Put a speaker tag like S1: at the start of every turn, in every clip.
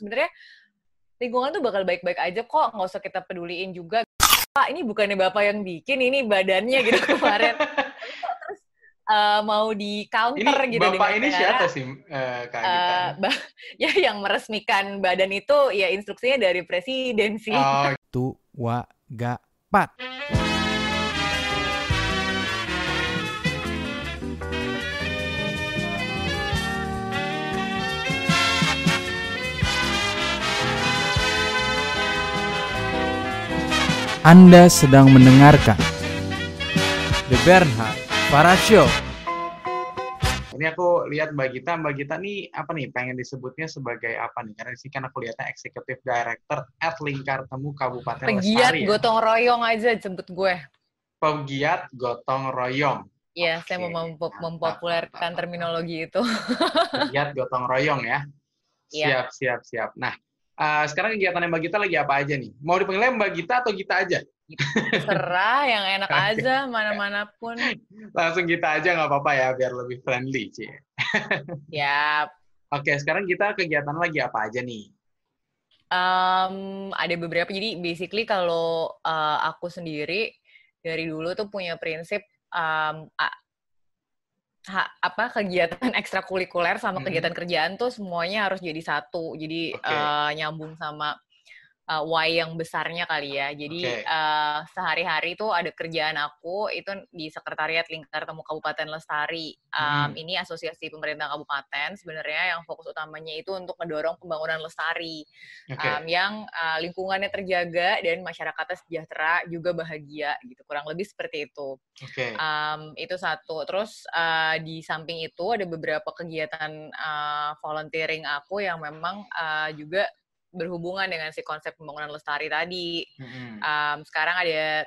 S1: sebenarnya lingkungan tuh bakal baik-baik aja kok, nggak usah kita peduliin juga. Pak, ini bukannya bapak yang bikin, ini badannya gitu kemarin. Terus uh, mau di counter
S2: ini,
S1: gitu
S2: bapak ini siapa sih uh, Kak
S1: uh, ya yang meresmikan badan itu ya instruksinya dari presiden sih. Oh.
S3: Tua gapat. Anda sedang mendengarkan The Bernhard Para Show.
S2: Ini aku lihat Mbak Gita, Mbak Gita nih apa nih pengen disebutnya sebagai apa nih? Karena sih kan aku lihatnya Executive Director at Lingkar Temu Kabupaten
S1: Pegiat
S2: Lestari.
S1: Pegiat gotong ya? royong aja sebut gue.
S2: Pegiat gotong royong.
S1: Iya, okay. saya mau mem mempopulerkan terminologi itu.
S2: Pegiat gotong royong ya. Iya. Siap, siap, siap. Nah, uh, sekarang kegiatan Mbak Gita lagi apa aja nih? Mau dipanggilnya Mbak Gita atau Gita aja?
S1: Serah yang enak aja, mana-mana pun.
S2: Langsung Gita aja nggak apa-apa ya, biar lebih friendly, Ci.
S1: Yap.
S2: Oke, sekarang kita kegiatan lagi apa aja nih?
S1: Um, ada beberapa, jadi basically kalau uh, aku sendiri dari dulu tuh punya prinsip um, ha, apa kegiatan ekstrakurikuler sama hmm. kegiatan kerjaan tuh semuanya harus jadi satu. Jadi okay. uh, nyambung sama uh, why yang besarnya kali ya. Jadi okay. uh, sehari-hari itu ada kerjaan aku itu di Sekretariat Lingkar Temu Kabupaten Lestari. Um, hmm. Ini asosiasi pemerintah kabupaten sebenarnya yang fokus utamanya itu untuk mendorong pembangunan lestari okay. um, yang uh, lingkungannya terjaga dan masyarakatnya sejahtera juga bahagia gitu. Kurang lebih seperti itu. Okay. Um, itu satu. Terus uh, di samping itu ada beberapa kegiatan uh, volunteering aku yang memang uh, juga berhubungan dengan si konsep pembangunan lestari tadi. Mm-hmm. Um, sekarang ada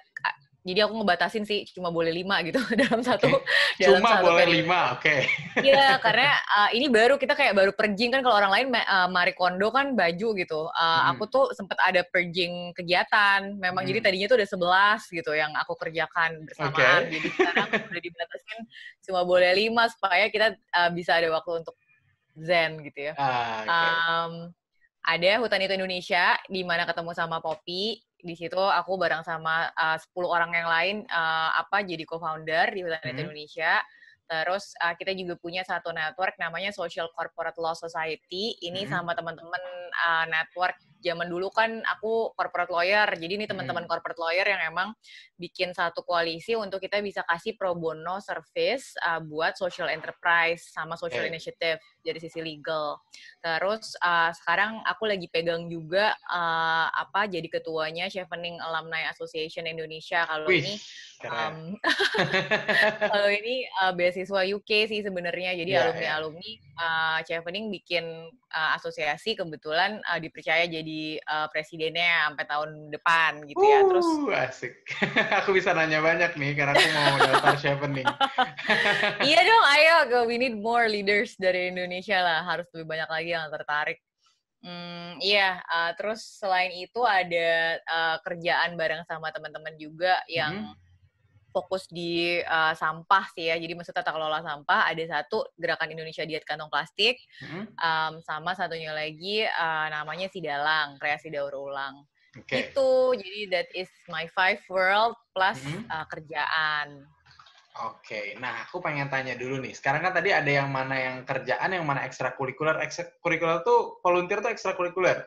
S1: jadi aku ngebatasin sih cuma boleh lima gitu dalam satu
S2: okay. dalam cuma satu boleh periode. lima oke okay.
S1: iya karena uh, ini baru kita kayak baru perjing kan kalau orang lain uh, Marie Kondo kan baju gitu uh, hmm. aku tuh sempat ada perjing kegiatan memang hmm. jadi tadinya tuh ada sebelas gitu yang aku kerjakan bersamaan okay. jadi sekarang udah dibatasin cuma boleh lima supaya kita uh, bisa ada waktu untuk zen gitu ya ah, okay. um, ada Hutan Itu Indonesia di mana ketemu sama Poppy. Di situ aku bareng sama uh, 10 orang yang lain uh, apa jadi co-founder di Hutan Itu hmm. Indonesia. Terus uh, kita juga punya satu network namanya Social Corporate Law Society. Ini hmm. sama teman-teman uh, network zaman dulu kan aku corporate lawyer. Jadi ini teman-teman hmm. corporate lawyer yang emang bikin satu koalisi untuk kita bisa kasih pro bono service uh, buat social enterprise sama social initiative dari sisi legal. Terus uh, sekarang aku lagi pegang juga uh, apa jadi ketuanya Chevening Alumni Association Indonesia. Kalau ini um, kalau ini uh, beasiswa UK sih sebenarnya. Jadi yeah, alumni alumni uh, Chevening bikin uh, asosiasi kebetulan uh, dipercaya jadi uh, presidennya sampai tahun depan gitu ya. Terus
S2: uh, asik. aku bisa nanya banyak nih karena aku mau daftar Chevening.
S1: iya dong, ayo. We need more leaders dari Indonesia lah. Harus lebih banyak lagi yang tertarik. Hmm, iya, uh, terus selain itu ada uh, kerjaan bareng sama teman-teman juga yang hmm fokus di uh, sampah sih ya. Jadi maksudnya tata kelola sampah ada satu gerakan Indonesia diet kantong plastik, hmm um, sama satunya lagi uh, namanya Sidalang, kreasi daur ulang. Okay. Itu jadi that is my five world plus hmm uh, kerjaan.
S2: Oke, okay. nah aku pengen tanya dulu nih. Sekarang kan tadi ada yang mana yang kerjaan, yang mana ekstrakurikuler. Ekstrakurikuler tuh volunteer tuh ekstrakurikuler.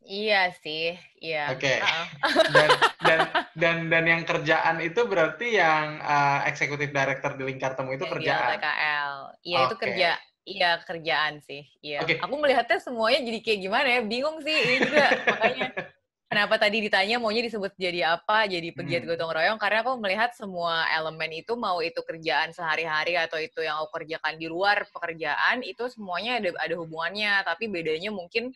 S1: Iya sih, iya.
S2: Oke. Okay. Uh dan, dan dan dan yang kerjaan itu berarti yang uh, eksekutif director di Lingkar Temu itu kerjaan.
S1: Di LTKL. Iya okay. itu kerja. Iya kerjaan sih. Iya. Okay. Aku melihatnya semuanya jadi kayak gimana ya? Bingung sih ini juga makanya. Kenapa tadi ditanya maunya disebut jadi apa, jadi pegiat hmm. gotong royong? Karena aku melihat semua elemen itu mau itu kerjaan sehari-hari atau itu yang aku kerjakan di luar pekerjaan itu semuanya ada ada hubungannya, tapi bedanya mungkin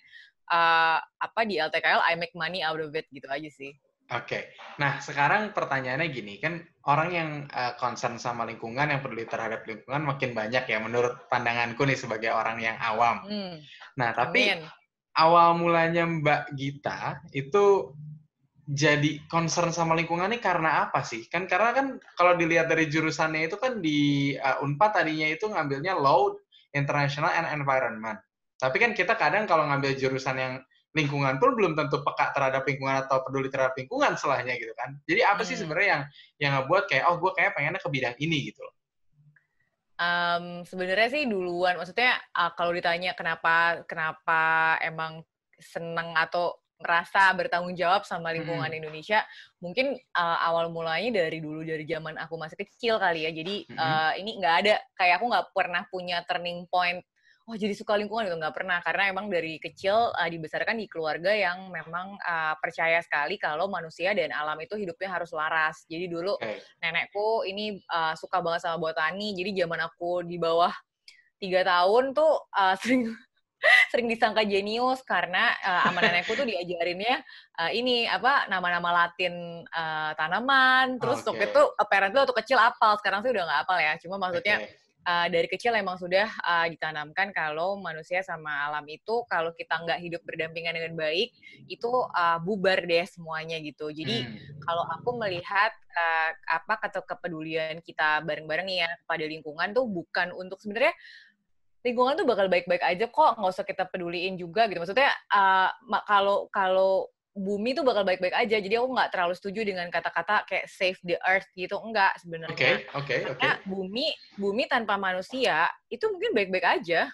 S1: uh, apa di LTKL I make money out of it gitu aja sih.
S2: Oke, okay. nah sekarang pertanyaannya gini kan orang yang uh, concern sama lingkungan yang peduli terhadap lingkungan makin banyak ya menurut pandanganku nih sebagai orang yang awam. Hmm. Nah tapi Amin. awal mulanya Mbak Gita itu jadi concern sama lingkungan ini karena apa sih? Kan karena kan kalau dilihat dari jurusannya itu kan di uh, Unpad tadinya itu ngambilnya Law International and Environment. Tapi kan kita kadang kalau ngambil jurusan yang lingkungan pun belum tentu peka terhadap lingkungan atau peduli terhadap lingkungan selahnya gitu kan. Jadi apa sih hmm. sebenarnya yang yang ngebuat kayak oh gue kayak pengennya ke bidang ini gitu loh.
S1: Um, sebenarnya sih duluan, maksudnya uh, kalau ditanya kenapa kenapa emang seneng atau merasa bertanggung jawab sama lingkungan hmm. Indonesia, mungkin uh, awal mulanya dari dulu dari zaman aku masih kecil kali ya. Jadi hmm. uh, ini nggak ada kayak aku nggak pernah punya turning point oh jadi suka lingkungan itu nggak pernah karena emang dari kecil uh, dibesarkan di keluarga yang memang uh, percaya sekali kalau manusia dan alam itu hidupnya harus laras. Jadi dulu okay. nenekku ini uh, suka banget sama botani. Jadi zaman aku di bawah tiga tahun tuh uh, sering sering disangka jenius karena uh, sama nenekku tuh diajarinnya uh, ini apa nama-nama Latin uh, tanaman. Terus okay. waktu itu apparently waktu kecil apal, sekarang sih udah nggak apal ya. Cuma maksudnya okay uh, dari kecil emang sudah uh, ditanamkan kalau manusia sama alam itu kalau kita nggak hidup berdampingan dengan baik itu uh, bubar deh semuanya gitu. Jadi hmm. kalau aku melihat uh, apa kata kepedulian kita bareng-bareng ya pada lingkungan tuh bukan untuk sebenarnya lingkungan tuh bakal baik-baik aja kok nggak usah kita peduliin juga gitu maksudnya uh, kalau kalau bumi tuh bakal baik-baik aja. Jadi aku nggak terlalu setuju dengan kata-kata kayak save the earth gitu. Enggak sebenarnya.
S2: Oke, okay, oke, okay, oke. Okay.
S1: bumi bumi tanpa manusia itu mungkin baik-baik aja.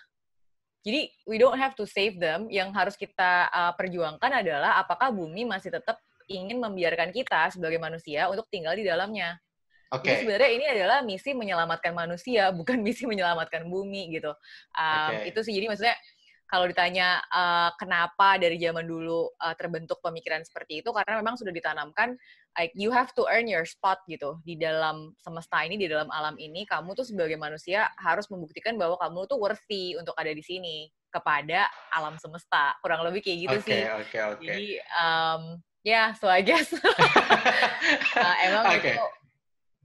S1: Jadi we don't have to save them. Yang harus kita uh, perjuangkan adalah apakah bumi masih tetap ingin membiarkan kita sebagai manusia untuk tinggal di dalamnya. Oke. Okay. Jadi sebenarnya ini adalah misi menyelamatkan manusia, bukan misi menyelamatkan bumi gitu. Um, okay. Itu sih jadi maksudnya kalau ditanya uh, kenapa dari zaman dulu uh, terbentuk pemikiran seperti itu karena memang sudah ditanamkan like you have to earn your spot gitu di dalam semesta ini di dalam alam ini kamu tuh sebagai manusia harus membuktikan bahwa kamu tuh worthy untuk ada di sini kepada alam semesta kurang lebih kayak gitu
S2: okay,
S1: sih
S2: okay, okay.
S1: jadi um, ya yeah, so I guess uh, emang okay. itu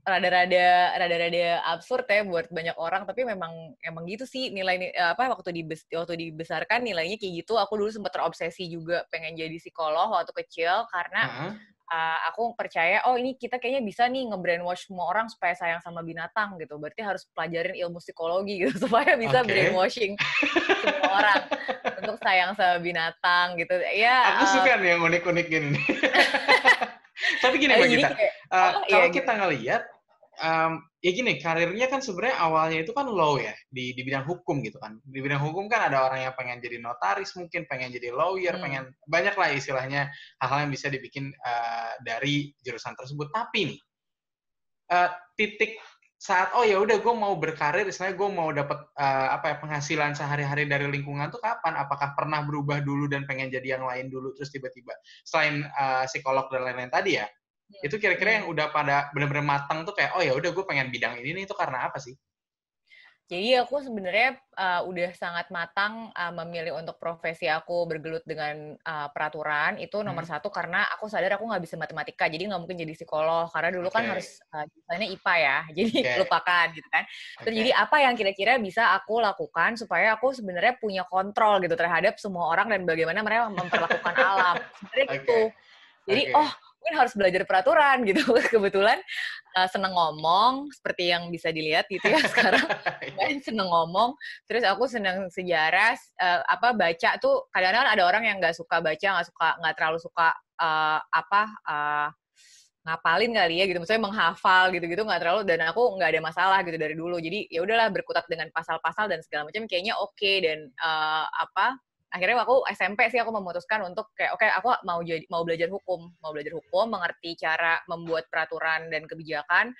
S1: rada-rada rada-rada absurd ya buat banyak orang tapi memang emang gitu sih nilai apa waktu dibes, waktu dibesarkan nilainya kayak gitu aku dulu sempat terobsesi juga pengen jadi psikolog waktu kecil karena uh -huh. uh, aku percaya oh ini kita kayaknya bisa nih nge-brainwash semua orang supaya sayang sama binatang gitu berarti harus pelajarin ilmu psikologi gitu supaya bisa okay. brainwashing semua orang untuk sayang sama binatang gitu ya
S2: aku uh, suka nih yang unik-unik gini tapi gini mbak kita uh, oh, kalau iya, kita gitu. ngelihat um, ya gini karirnya kan sebenarnya awalnya itu kan low ya di di bidang hukum gitu kan. Di bidang hukum kan ada orang yang pengen jadi notaris mungkin pengen jadi lawyer hmm. pengen banyak lah istilahnya hal-hal yang bisa dibikin uh, dari jurusan tersebut. Tapi nih uh, titik saat oh ya udah gue mau berkarir istilahnya gue mau dapat uh, apa ya penghasilan sehari-hari dari lingkungan tuh kapan? Apakah pernah berubah dulu dan pengen jadi yang lain dulu? Terus tiba-tiba selain uh, psikolog dan lain-lain tadi ya itu kira-kira yang udah pada benar-benar matang tuh kayak oh ya udah gue pengen bidang ini nih itu karena apa sih?
S1: Jadi aku sebenarnya uh, udah sangat matang uh, memilih untuk profesi aku bergelut dengan uh, peraturan itu nomor hmm. satu karena aku sadar aku nggak bisa matematika jadi nggak mungkin jadi psikolog karena dulu okay. kan harus uh, misalnya IPA ya jadi okay. lupakan gitu kan. Terus okay. jadi apa yang kira-kira bisa aku lakukan supaya aku sebenarnya punya kontrol gitu terhadap semua orang dan bagaimana mereka memperlakukan alam sebenarnya okay. gitu. Jadi okay. oh mungkin harus belajar peraturan gitu. Kebetulan uh, seneng ngomong seperti yang bisa dilihat gitu ya sekarang. main seneng ngomong. Terus aku seneng sejarah uh, apa baca tuh kadang-kadang ada orang yang nggak suka baca, nggak suka nggak terlalu suka uh, apa uh, ngapalin kali ya gitu misalnya menghafal gitu-gitu nggak terlalu dan aku nggak ada masalah gitu dari dulu jadi ya udahlah berkutat dengan pasal-pasal dan segala macam kayaknya oke okay, dan uh, apa akhirnya aku SMP sih aku memutuskan untuk kayak oke okay, aku mau jadi mau belajar hukum. Mau belajar hukum mengerti cara membuat peraturan dan kebijakan.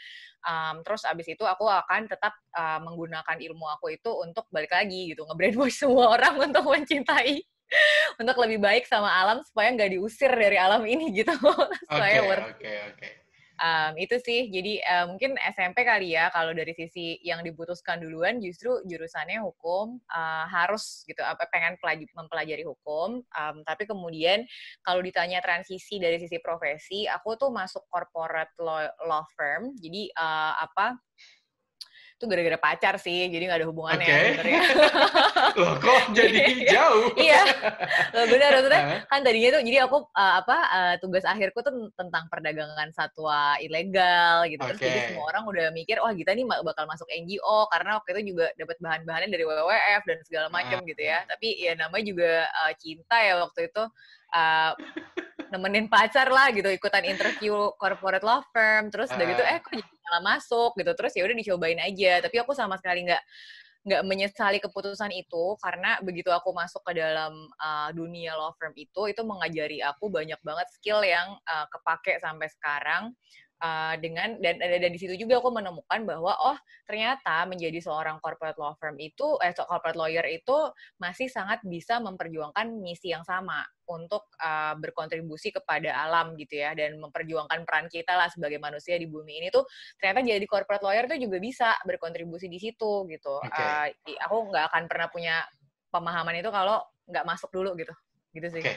S1: Um, terus abis itu aku akan tetap uh, menggunakan ilmu aku itu untuk balik lagi gitu ngebrainwash semua orang untuk mencintai untuk lebih baik sama alam supaya nggak diusir dari alam ini gitu. Supaya
S2: okay, worth okay, okay
S1: um, itu sih. Jadi uh, mungkin SMP kali ya kalau dari sisi yang dibutuhkan duluan justru jurusannya hukum uh, harus gitu apa pengen pelaj- mempelajari hukum. Um, tapi kemudian kalau ditanya transisi dari sisi profesi aku tuh masuk corporate law, law firm. Jadi uh, apa itu gara-gara pacar sih, jadi nggak ada hubungannya
S2: okay.
S1: sebenarnya.
S2: Loh, kok jadi jauh?
S1: iya, benar maksudnya kan tadinya tuh jadi aku uh, apa uh, tugas akhirku tuh tentang perdagangan satwa ilegal gitu. Terus jadi semua orang udah mikir, wah kita nih bakal masuk NGO karena waktu itu juga dapat bahan-bahannya dari WWF dan segala macam uh. gitu ya. Tapi ya namanya juga uh, cinta ya waktu itu. Uh, nemenin pacar lah gitu ikutan interview corporate law firm terus udah gitu eh kok jadi malah masuk gitu terus ya udah dicobain aja. Tapi aku sama sekali nggak nggak menyesali keputusan itu karena begitu aku masuk ke dalam uh, dunia law firm itu itu mengajari aku banyak banget skill yang uh, kepake sampai sekarang uh, dengan dan dan di situ juga aku menemukan bahwa oh ternyata menjadi seorang corporate law firm itu eh corporate lawyer itu masih sangat bisa memperjuangkan misi yang sama untuk uh, berkontribusi kepada alam gitu ya dan memperjuangkan peran kita lah sebagai manusia di bumi ini tuh ternyata jadi corporate lawyer tuh juga bisa berkontribusi di situ gitu. Okay. Uh, aku nggak akan pernah punya pemahaman itu kalau nggak masuk dulu gitu gitu sih.
S2: Okay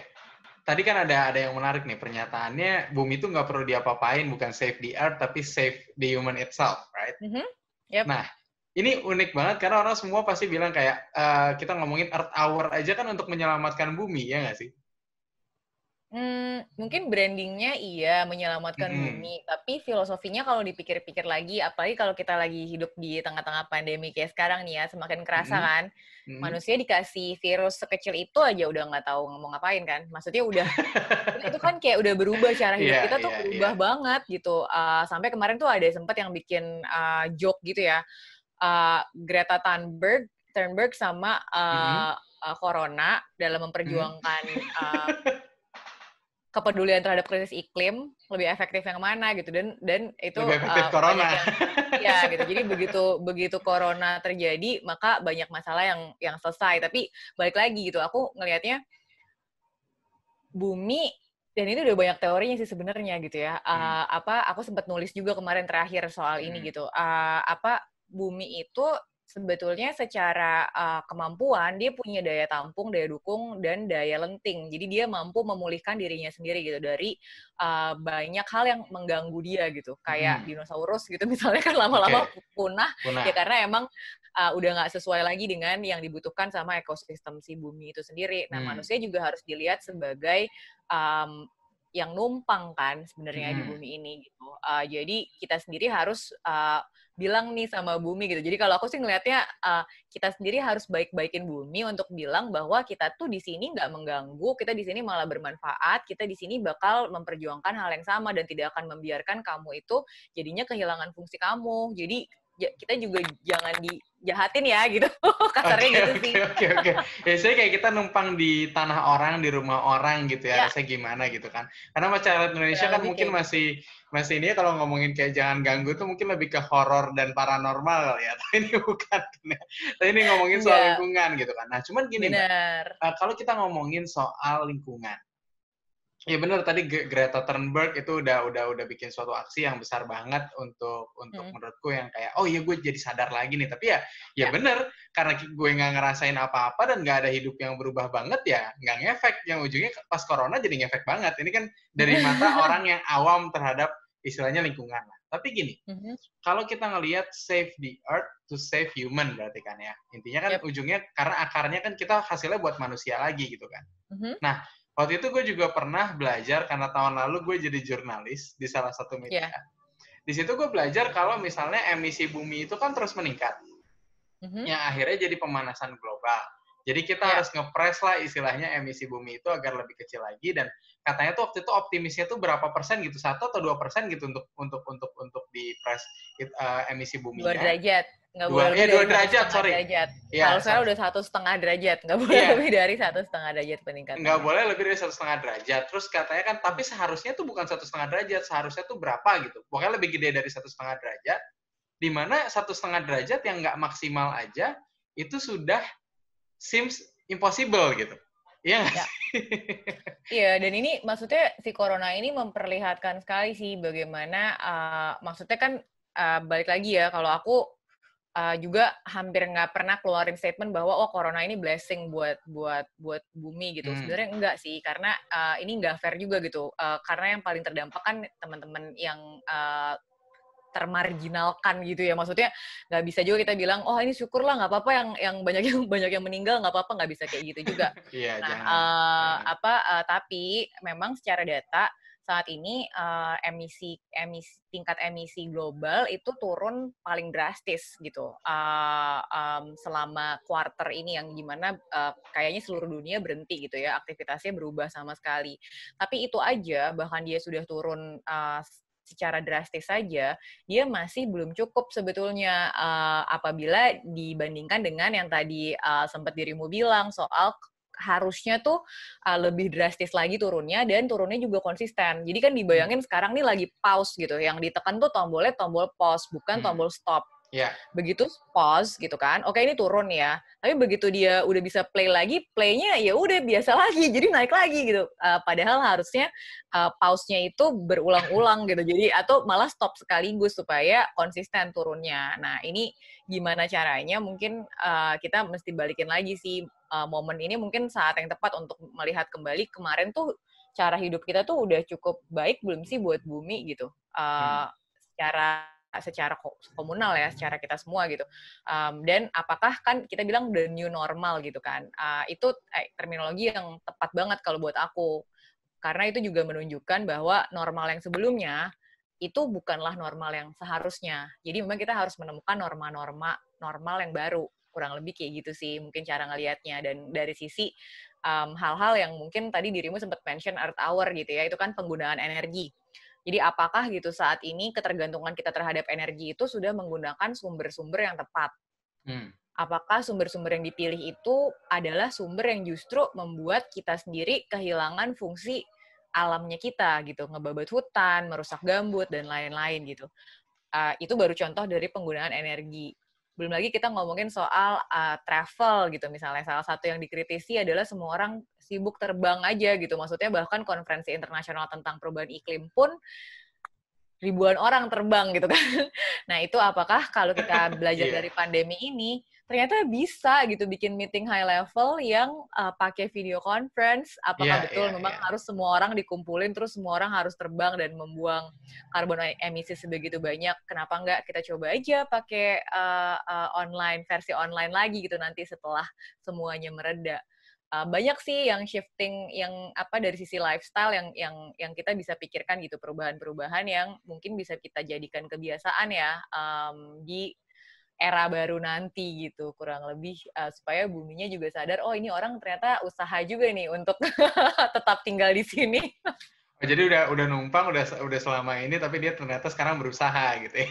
S2: tadi kan ada ada yang menarik nih pernyataannya bumi itu nggak perlu diapa-apain bukan save the earth tapi save the human itself right
S1: mm-hmm. yep.
S2: nah ini unik banget karena orang semua pasti bilang kayak uh, kita ngomongin earth hour aja kan untuk menyelamatkan bumi ya nggak sih
S1: Hmm, mungkin brandingnya iya menyelamatkan hmm. bumi, tapi filosofinya kalau dipikir-pikir lagi, apalagi kalau kita lagi hidup di tengah-tengah pandemi kayak sekarang nih ya, semakin kerasa hmm. kan, hmm. manusia dikasih virus sekecil itu aja udah nggak tahu ngomong ngapain kan, maksudnya udah itu kan kayak udah berubah cara hidup yeah, kita tuh yeah, berubah yeah. banget gitu, uh, sampai kemarin tuh ada sempat yang bikin uh, joke gitu ya, uh, Greta Thunberg, Thunberg sama uh, hmm. uh, Corona dalam memperjuangkan hmm. uh, kepedulian terhadap krisis iklim lebih efektif yang mana gitu. Dan dan itu
S2: lebih efektif uh, corona. yang,
S1: ya gitu. Jadi begitu begitu corona terjadi maka banyak masalah yang yang selesai. Tapi balik lagi gitu aku ngelihatnya bumi dan ini udah banyak teorinya sih sebenarnya gitu ya. Uh, hmm. apa aku sempat nulis juga kemarin terakhir soal hmm. ini gitu. Uh, apa bumi itu sebetulnya secara uh, kemampuan dia punya daya tampung, daya dukung dan daya lenting. Jadi dia mampu memulihkan dirinya sendiri gitu dari uh, banyak hal yang mengganggu dia gitu. Kayak hmm. dinosaurus gitu misalnya kan lama-lama okay. punah, punah ya karena emang uh, udah nggak sesuai lagi dengan yang dibutuhkan sama ekosistem si bumi itu sendiri. Nah, hmm. manusia juga harus dilihat sebagai um, yang numpang kan sebenarnya hmm. di bumi ini gitu. Uh, jadi kita sendiri harus uh, bilang nih sama bumi gitu. Jadi kalau aku sih ngelihatnya uh, kita sendiri harus baik-baikin bumi untuk bilang bahwa kita tuh di sini nggak mengganggu, kita di sini malah bermanfaat, kita di sini bakal memperjuangkan hal yang sama dan tidak akan membiarkan kamu itu jadinya kehilangan fungsi kamu. Jadi kita juga jangan dijahatin ya gitu. Kasarnya okay, gitu
S2: sih. oke okay, oke. Okay. ya saya kayak kita numpang di tanah orang di rumah orang gitu ya, ya. rasanya gimana gitu kan. Karena masyarakat Indonesia ya, kan mungkin kayak... masih masih ini kalau ngomongin kayak jangan ganggu tuh mungkin lebih ke horor dan paranormal ya. Tapi ini bukan tapi ini ngomongin soal ya. lingkungan gitu kan. Nah cuman gini Mbak, uh, kalau kita ngomongin soal lingkungan Iya benar. Tadi Greta Thunberg itu udah udah udah bikin suatu aksi yang besar banget untuk untuk hmm. menurutku yang kayak oh iya gue jadi sadar lagi nih. Tapi ya ya, ya. bener karena gue nggak ngerasain apa-apa dan nggak ada hidup yang berubah banget ya nggak ngefek. Yang ujungnya pas corona jadi ngefek banget. Ini kan dari mata orang yang awam terhadap istilahnya lingkungan lah. Tapi gini hmm. kalau kita ngelihat save the earth to save human berarti kan ya. Intinya kan yep. ujungnya karena akarnya kan kita hasilnya buat manusia lagi gitu kan. Mm-hmm. nah Waktu itu gue juga pernah belajar karena tahun lalu gue jadi jurnalis di salah satu media. Yeah. Di situ gue belajar kalau misalnya emisi bumi itu kan terus meningkat. Mm-hmm. Yang akhirnya jadi pemanasan global. Jadi kita yeah. harus ngepres lah istilahnya emisi bumi itu agar lebih kecil lagi dan katanya tuh waktu itu optimisnya tuh berapa persen gitu satu atau dua persen gitu untuk untuk untuk untuk di press uh, emisi bumi.
S1: Dua derajat nggak
S2: boleh
S1: lebih
S2: dua derajat sorry.
S1: derajat. Ya, kalau saya udah satu setengah derajat nggak boleh ya. lebih dari satu setengah derajat peningkatan.
S2: Nggak boleh lebih dari satu setengah derajat. Terus katanya kan tapi seharusnya tuh bukan satu setengah derajat seharusnya tuh berapa gitu. Pokoknya lebih gede dari satu setengah derajat di mana satu setengah derajat yang nggak maksimal aja itu sudah seems impossible gitu. Iya ya.
S1: Iya, dan ini maksudnya si corona ini memperlihatkan sekali sih bagaimana uh, maksudnya kan uh, balik lagi ya kalau aku uh, juga hampir nggak pernah keluarin statement bahwa oh corona ini blessing buat buat buat bumi gitu. Hmm. Sebenarnya enggak sih karena uh, ini nggak fair juga gitu. Uh, karena yang paling terdampak kan teman-teman yang uh, termarginalkan gitu ya maksudnya nggak bisa juga kita bilang oh ini syukurlah nggak apa-apa yang yang banyak yang banyak yang meninggal nggak apa-apa nggak bisa kayak gitu juga
S2: yeah,
S1: nah uh, apa uh, tapi memang secara data saat ini uh, emisi emisi tingkat emisi global itu turun paling drastis gitu. Uh, um, selama quarter ini yang gimana uh, kayaknya seluruh dunia berhenti gitu ya aktivitasnya berubah sama sekali. Tapi itu aja bahkan dia sudah turun uh, secara drastis saja, dia masih belum cukup sebetulnya uh, apabila dibandingkan dengan yang tadi uh, sempat dirimu bilang soal harusnya tuh uh, lebih drastis lagi turunnya dan turunnya juga konsisten. Jadi kan dibayangin sekarang nih lagi pause gitu, yang ditekan tuh tombolnya tombol pause bukan hmm. tombol stop.
S2: Yeah.
S1: Begitu pause gitu kan, oke ini turun ya. Tapi begitu dia udah bisa play lagi, playnya ya udah biasa lagi, jadi naik lagi gitu. Uh, padahal harusnya uh, pause-nya itu berulang-ulang gitu. Jadi atau malah stop sekaligus supaya konsisten turunnya. Nah ini gimana caranya? Mungkin uh, kita mesti balikin lagi sih uh, momen ini mungkin saat yang tepat untuk melihat kembali kemarin tuh cara hidup kita tuh udah cukup baik belum sih buat bumi gitu. Uh, hmm. Secara secara komunal ya, secara kita semua gitu. Um, dan apakah kan kita bilang the new normal gitu kan? Uh, itu eh, terminologi yang tepat banget kalau buat aku, karena itu juga menunjukkan bahwa normal yang sebelumnya itu bukanlah normal yang seharusnya. Jadi memang kita harus menemukan norma-norma normal yang baru, kurang lebih kayak gitu sih mungkin cara ngelihatnya. Dan dari sisi hal-hal um, yang mungkin tadi dirimu sempat mention Earth Hour gitu ya, itu kan penggunaan energi jadi apakah gitu saat ini ketergantungan kita terhadap energi itu sudah menggunakan sumber-sumber yang tepat? Hmm. Apakah sumber-sumber yang dipilih itu adalah sumber yang justru membuat kita sendiri kehilangan fungsi alamnya kita gitu, ngebabat hutan, merusak gambut dan lain-lain gitu. Uh, itu baru contoh dari penggunaan energi. Belum lagi kita ngomongin soal uh, travel gitu misalnya. Salah satu yang dikritisi adalah semua orang sibuk terbang aja gitu. Maksudnya bahkan konferensi internasional tentang perubahan iklim pun ribuan orang terbang gitu kan. Nah, itu apakah kalau kita belajar yeah. dari pandemi ini ternyata bisa gitu bikin meeting high level yang uh, pakai video conference. Apakah yeah, betul yeah, memang yeah. harus semua orang dikumpulin terus semua orang harus terbang dan membuang karbon emisi sebegitu banyak? Kenapa enggak kita coba aja pakai uh, uh, online versi online lagi gitu nanti setelah semuanya mereda. Uh, banyak sih yang shifting yang apa dari sisi lifestyle yang yang yang kita bisa pikirkan gitu perubahan-perubahan yang mungkin bisa kita jadikan kebiasaan ya um, di era baru nanti gitu kurang lebih uh, supaya buminya juga sadar oh ini orang ternyata usaha juga nih untuk tetap tinggal di sini.
S2: Jadi udah udah numpang udah udah selama ini tapi dia ternyata sekarang berusaha gitu ya.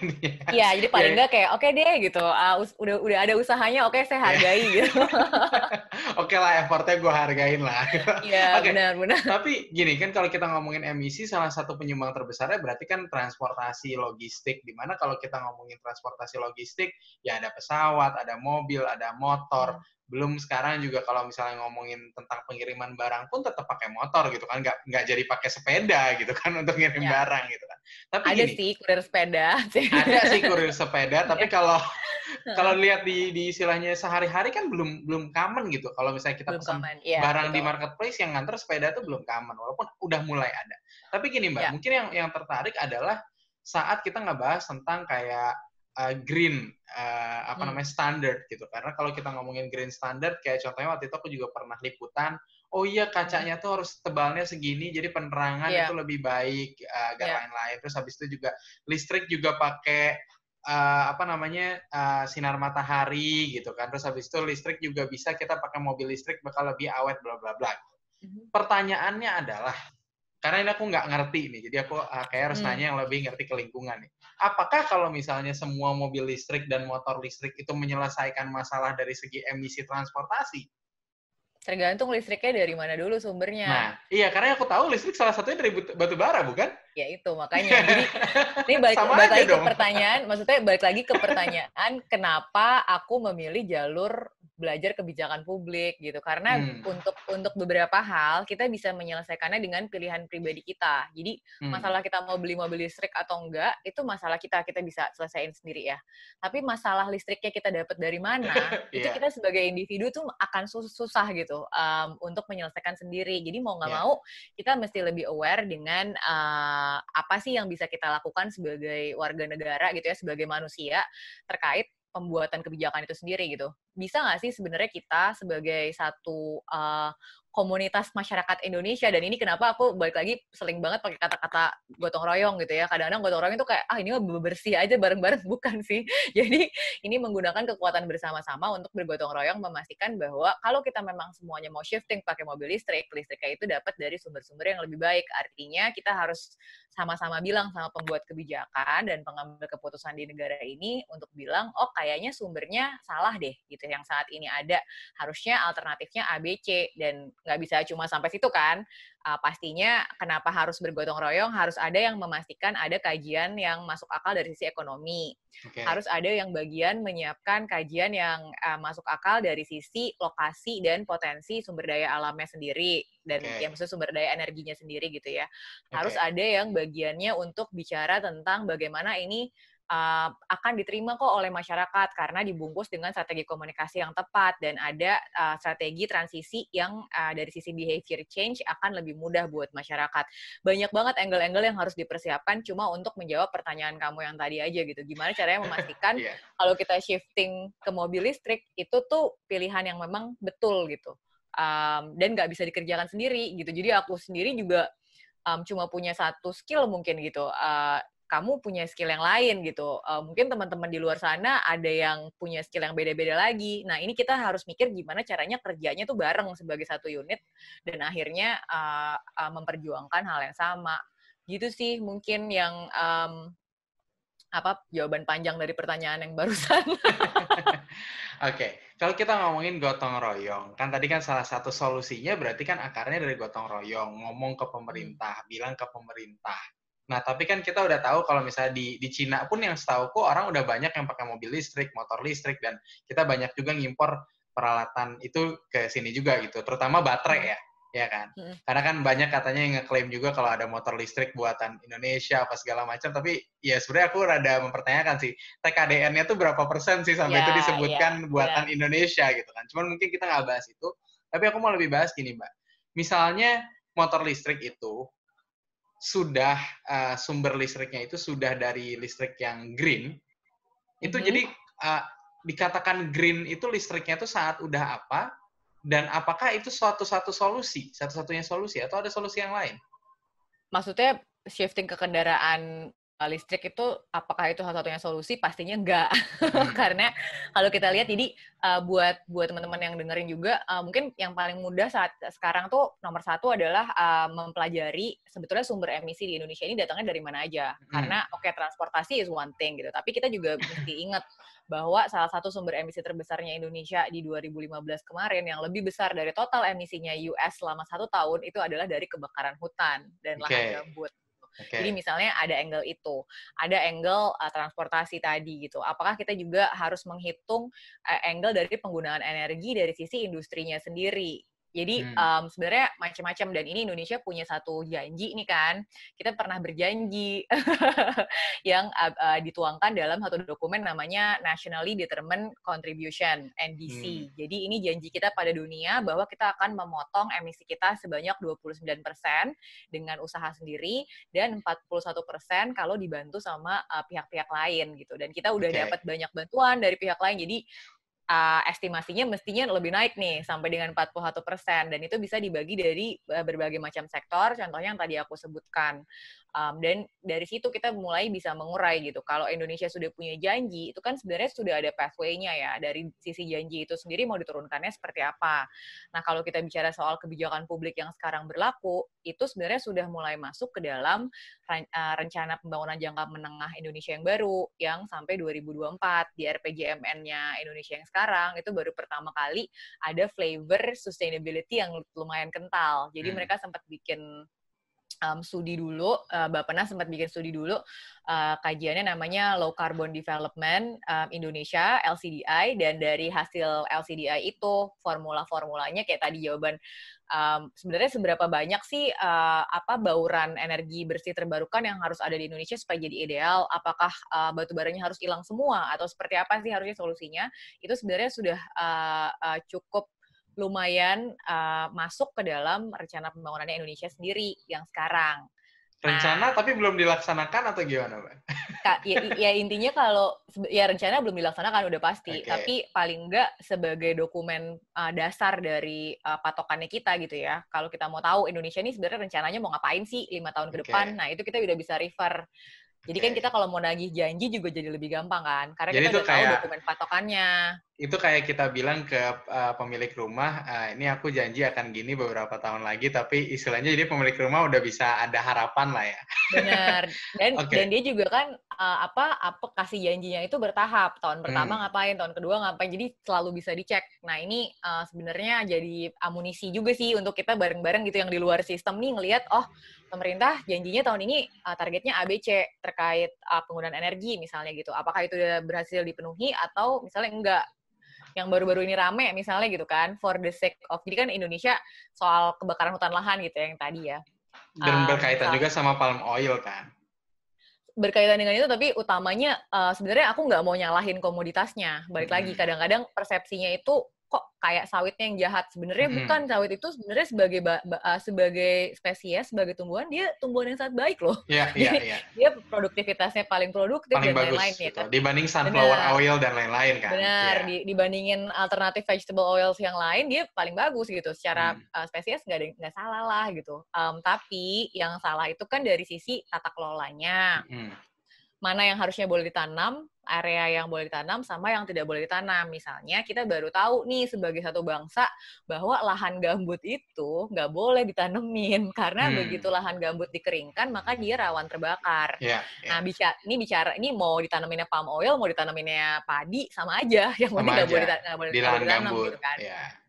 S1: Iya, jadi paling enggak kayak oke okay deh gitu. Uh, udah udah ada usahanya, oke okay, saya hargai yeah. gitu.
S2: oke okay lah effortnya gue hargain lah.
S1: Iya, okay. benar benar.
S2: Tapi gini kan kalau kita ngomongin emisi salah satu penyumbang terbesarnya berarti kan transportasi logistik di mana kalau kita ngomongin transportasi logistik ya ada pesawat, ada mobil, ada motor. Hmm belum sekarang juga kalau misalnya ngomongin tentang pengiriman barang pun tetap pakai motor gitu kan nggak nggak jadi pakai sepeda gitu kan untuk ngirim ya. barang gitu kan
S1: tapi ada gini, sih kurir sepeda
S2: ada sih kurir sepeda tapi ya. kalau kalau lihat di di istilahnya sehari-hari kan belum belum common gitu kalau misalnya kita belum pesan ya, barang betul. di marketplace yang nganter sepeda itu belum common walaupun udah mulai ada tapi gini mbak ya. mungkin yang yang tertarik adalah saat kita nggak bahas tentang kayak uh, green uh, apa hmm. namanya standard gitu karena kalau kita ngomongin green standard kayak contohnya waktu itu aku juga pernah liputan oh iya kacanya tuh harus tebalnya segini jadi penerangan yeah. itu lebih baik uh, agar yeah. lain-lain terus habis itu juga listrik juga pakai uh, apa namanya uh, sinar matahari gitu kan terus habis itu listrik juga bisa kita pakai mobil listrik bakal lebih awet bla bla bla mm-hmm. pertanyaannya adalah karena ini aku nggak ngerti nih, jadi aku uh, kayak harus hmm. nanya yang lebih ngerti ke lingkungan nih. Apakah kalau misalnya semua mobil listrik dan motor listrik itu menyelesaikan masalah dari segi emisi transportasi?
S1: Tergantung listriknya dari mana dulu sumbernya.
S2: Nah, iya karena aku tahu listrik salah satunya dari batu bara, bukan?
S1: Ya itu makanya. Jadi ini balik, balik lagi dong. ke pertanyaan, maksudnya balik lagi ke pertanyaan, kenapa aku memilih jalur belajar kebijakan publik gitu karena hmm. untuk untuk beberapa hal kita bisa menyelesaikannya dengan pilihan pribadi kita jadi hmm. masalah kita mau beli mobil listrik atau enggak itu masalah kita kita bisa selesaiin sendiri ya tapi masalah listriknya kita dapat dari mana itu yeah. kita sebagai individu tuh akan susah gitu um, untuk menyelesaikan sendiri jadi mau nggak yeah. mau kita mesti lebih aware dengan uh, apa sih yang bisa kita lakukan sebagai warga negara gitu ya sebagai manusia terkait pembuatan kebijakan itu sendiri gitu. Bisa nggak sih sebenarnya kita sebagai satu uh, komunitas masyarakat Indonesia dan ini kenapa aku balik lagi sering banget pakai kata-kata gotong royong gitu ya. Kadang-kadang gotong royong itu kayak ah ini mah bersih aja bareng-bareng. Bukan sih. Jadi ini menggunakan kekuatan bersama-sama untuk bergotong royong memastikan bahwa kalau kita memang semuanya mau shifting pakai mobil listrik listriknya itu dapat dari sumber-sumber yang lebih baik. Artinya kita harus sama-sama bilang sama pembuat kebijakan dan pengambil keputusan di negara ini untuk bilang oh kayaknya sumbernya salah deh gitu yang saat ini ada harusnya alternatifnya ABC dan nggak bisa cuma sampai situ kan. Uh, pastinya kenapa harus bergotong royong harus ada yang memastikan ada kajian yang masuk akal dari sisi ekonomi. Okay. Harus ada yang bagian menyiapkan kajian yang uh, masuk akal dari sisi lokasi dan potensi sumber daya alamnya sendiri dan okay. yang maksudnya sumber daya energinya sendiri gitu ya. Harus okay. ada yang bagiannya untuk bicara tentang bagaimana ini uh, akan diterima kok oleh masyarakat karena dibungkus dengan strategi komunikasi yang tepat dan ada uh, strategi transisi yang uh, dari sisi behavior change akan lebih mudah buat masyarakat. Banyak banget angle-angle yang harus dipersiapkan cuma untuk menjawab pertanyaan kamu yang tadi aja gitu. Gimana caranya memastikan yeah. kalau kita shifting ke mobil listrik itu tuh pilihan yang memang betul gitu. Um, dan nggak bisa dikerjakan sendiri gitu. Jadi aku sendiri juga um, cuma punya satu skill mungkin gitu. Uh, kamu punya skill yang lain gitu. Uh, mungkin teman-teman di luar sana ada yang punya skill yang beda-beda lagi. Nah, ini kita harus mikir gimana caranya kerjanya tuh bareng sebagai satu unit dan akhirnya uh, uh, memperjuangkan hal yang sama. Gitu sih mungkin yang um, apa jawaban panjang dari pertanyaan yang barusan.
S2: Oke, okay. kalau kita ngomongin gotong royong, kan tadi kan salah satu solusinya berarti kan akarnya dari gotong royong, ngomong ke pemerintah, bilang ke pemerintah Nah, tapi kan kita udah tahu kalau misalnya di di Cina pun yang setahu kok orang udah banyak yang pakai mobil listrik, motor listrik dan kita banyak juga ngimpor peralatan itu ke sini juga gitu, terutama baterai ya, ya kan? Hmm. Karena kan banyak katanya yang ngeklaim juga kalau ada motor listrik buatan Indonesia apa segala macam, tapi ya sebenarnya aku rada mempertanyakan sih TKDN-nya tuh berapa persen sih sampai yeah, itu disebutkan yeah, buatan yeah. Indonesia gitu kan? Cuman mungkin kita nggak bahas itu, tapi aku mau lebih bahas gini, Mbak. Misalnya motor listrik itu sudah uh, sumber listriknya itu sudah dari listrik yang green, itu mm -hmm. jadi uh, dikatakan green itu listriknya itu saat udah apa, dan apakah itu suatu satu solusi, satu-satunya solusi, atau ada solusi yang lain?
S1: Maksudnya shifting ke kendaraan listrik itu apakah itu salah satunya solusi? Pastinya enggak. Hmm. Karena kalau kita lihat jadi uh, buat buat teman-teman yang dengerin juga uh, mungkin yang paling mudah saat sekarang tuh nomor satu adalah uh, mempelajari sebetulnya sumber emisi di Indonesia ini datangnya dari mana aja. Hmm. Karena oke okay, transportasi is one thing gitu, tapi kita juga mesti ingat bahwa salah satu sumber emisi terbesarnya Indonesia di 2015 kemarin yang lebih besar dari total emisinya US selama satu tahun itu adalah dari kebakaran hutan dan okay. lahan gambut. Okay. Jadi misalnya ada angle itu, ada angle uh, transportasi tadi gitu. Apakah kita juga harus menghitung uh, angle dari penggunaan energi dari sisi industrinya sendiri? Jadi hmm. um, sebenarnya macam-macam dan ini Indonesia punya satu janji nih kan. Kita pernah berjanji yang uh, uh, dituangkan dalam satu dokumen namanya Nationally Determined Contribution (NDC). Hmm. Jadi ini janji kita pada dunia bahwa kita akan memotong emisi kita sebanyak 29% dengan usaha sendiri dan 41% kalau dibantu sama pihak-pihak uh, lain gitu. Dan kita udah okay. dapat banyak bantuan dari pihak lain. Jadi uh, estimasinya mestinya lebih naik nih sampai dengan 41 persen. Dan itu bisa dibagi dari uh, berbagai macam sektor. Contohnya yang tadi aku sebutkan Um, dan dari situ kita mulai bisa mengurai gitu. Kalau Indonesia sudah punya janji, itu kan sebenarnya sudah ada pathway-nya ya. Dari sisi janji itu sendiri mau diturunkannya seperti apa. Nah, kalau kita bicara soal kebijakan publik yang sekarang berlaku, itu sebenarnya sudah mulai masuk ke dalam uh, rencana pembangunan jangka menengah Indonesia yang baru, yang sampai 2024 di RPJMN-nya Indonesia yang sekarang, itu baru pertama kali ada flavor sustainability yang lumayan kental. Jadi hmm. mereka sempat bikin um, studi dulu, uh, Bapak sempat bikin studi dulu, uh, kajiannya namanya Low Carbon Development um, Indonesia LCDI dan dari hasil LCDI itu formula-formulanya kayak tadi jawaban um, sebenarnya seberapa banyak sih uh, apa bauran energi bersih terbarukan yang harus ada di Indonesia supaya jadi ideal? Apakah uh, batu baranya harus hilang semua atau seperti apa sih harusnya solusinya? Itu sebenarnya sudah uh, uh, cukup lumayan uh, masuk ke dalam rencana pembangunannya Indonesia sendiri yang sekarang.
S2: Rencana nah, tapi belum dilaksanakan atau gimana, Mbak?
S1: Ya, ya intinya kalau ya rencana belum dilaksanakan udah pasti, okay. tapi paling enggak sebagai dokumen uh, dasar dari uh, patokannya kita gitu ya. Kalau kita mau tahu Indonesia ini sebenarnya rencananya mau ngapain sih lima tahun ke depan, nah itu kita udah bisa refer jadi kan kita kalau mau nagih janji juga jadi lebih gampang kan, karena jadi kita udah kayak, tahu dokumen patokannya.
S2: Itu kayak kita bilang ke uh, pemilik rumah, uh, ini aku janji akan gini beberapa tahun lagi, tapi istilahnya jadi pemilik rumah udah bisa ada harapan lah ya.
S1: Benar. Dan okay. dan dia juga kan uh, apa apa kasih janjinya itu bertahap. Tahun pertama hmm. ngapain, tahun kedua ngapain, jadi selalu bisa dicek. Nah ini uh, sebenarnya jadi amunisi juga sih untuk kita bareng-bareng gitu yang di luar sistem nih ngelihat, oh pemerintah janjinya tahun ini uh, targetnya ABC terkait uh, penggunaan energi misalnya gitu. Apakah itu sudah berhasil dipenuhi atau misalnya enggak? Yang baru-baru ini rame misalnya gitu kan, for the sake of jadi kan Indonesia soal kebakaran hutan lahan gitu ya yang tadi ya.
S2: Dan uh, berkaitan juga sama palm oil kan
S1: berkaitan dengan itu tapi utamanya uh, sebenarnya aku nggak mau nyalahin komoditasnya balik hmm. lagi kadang-kadang persepsinya itu kok kayak sawitnya yang jahat sebenarnya hmm. bukan sawit itu sebenarnya sebagai uh, sebagai spesies sebagai tumbuhan dia tumbuhan yang sangat baik loh
S2: yeah, yeah, yeah.
S1: dia produktivitasnya paling produktif
S2: paling dan lain-lain ya kan dibanding sunflower benar. oil dan lain-lain kan
S1: benar yeah. di, dibandingin alternatif vegetable oils yang lain dia paling bagus gitu secara hmm. uh, spesies nggak nggak salah lah gitu um, tapi yang salah itu kan dari sisi tata kelolanya hmm. Mana yang harusnya boleh ditanam area yang boleh ditanam sama yang tidak boleh ditanam. Misalnya kita baru tahu nih sebagai satu bangsa bahwa lahan gambut itu nggak boleh ditanemin karena hmm. begitu lahan gambut dikeringkan maka dia rawan terbakar. Yeah, yeah. Nah bicara ini bicara ini mau ditanaminnya palm oil mau ditanaminnya padi sama aja yang penting nggak boleh, boleh, boleh ditanam gitu kan. Yeah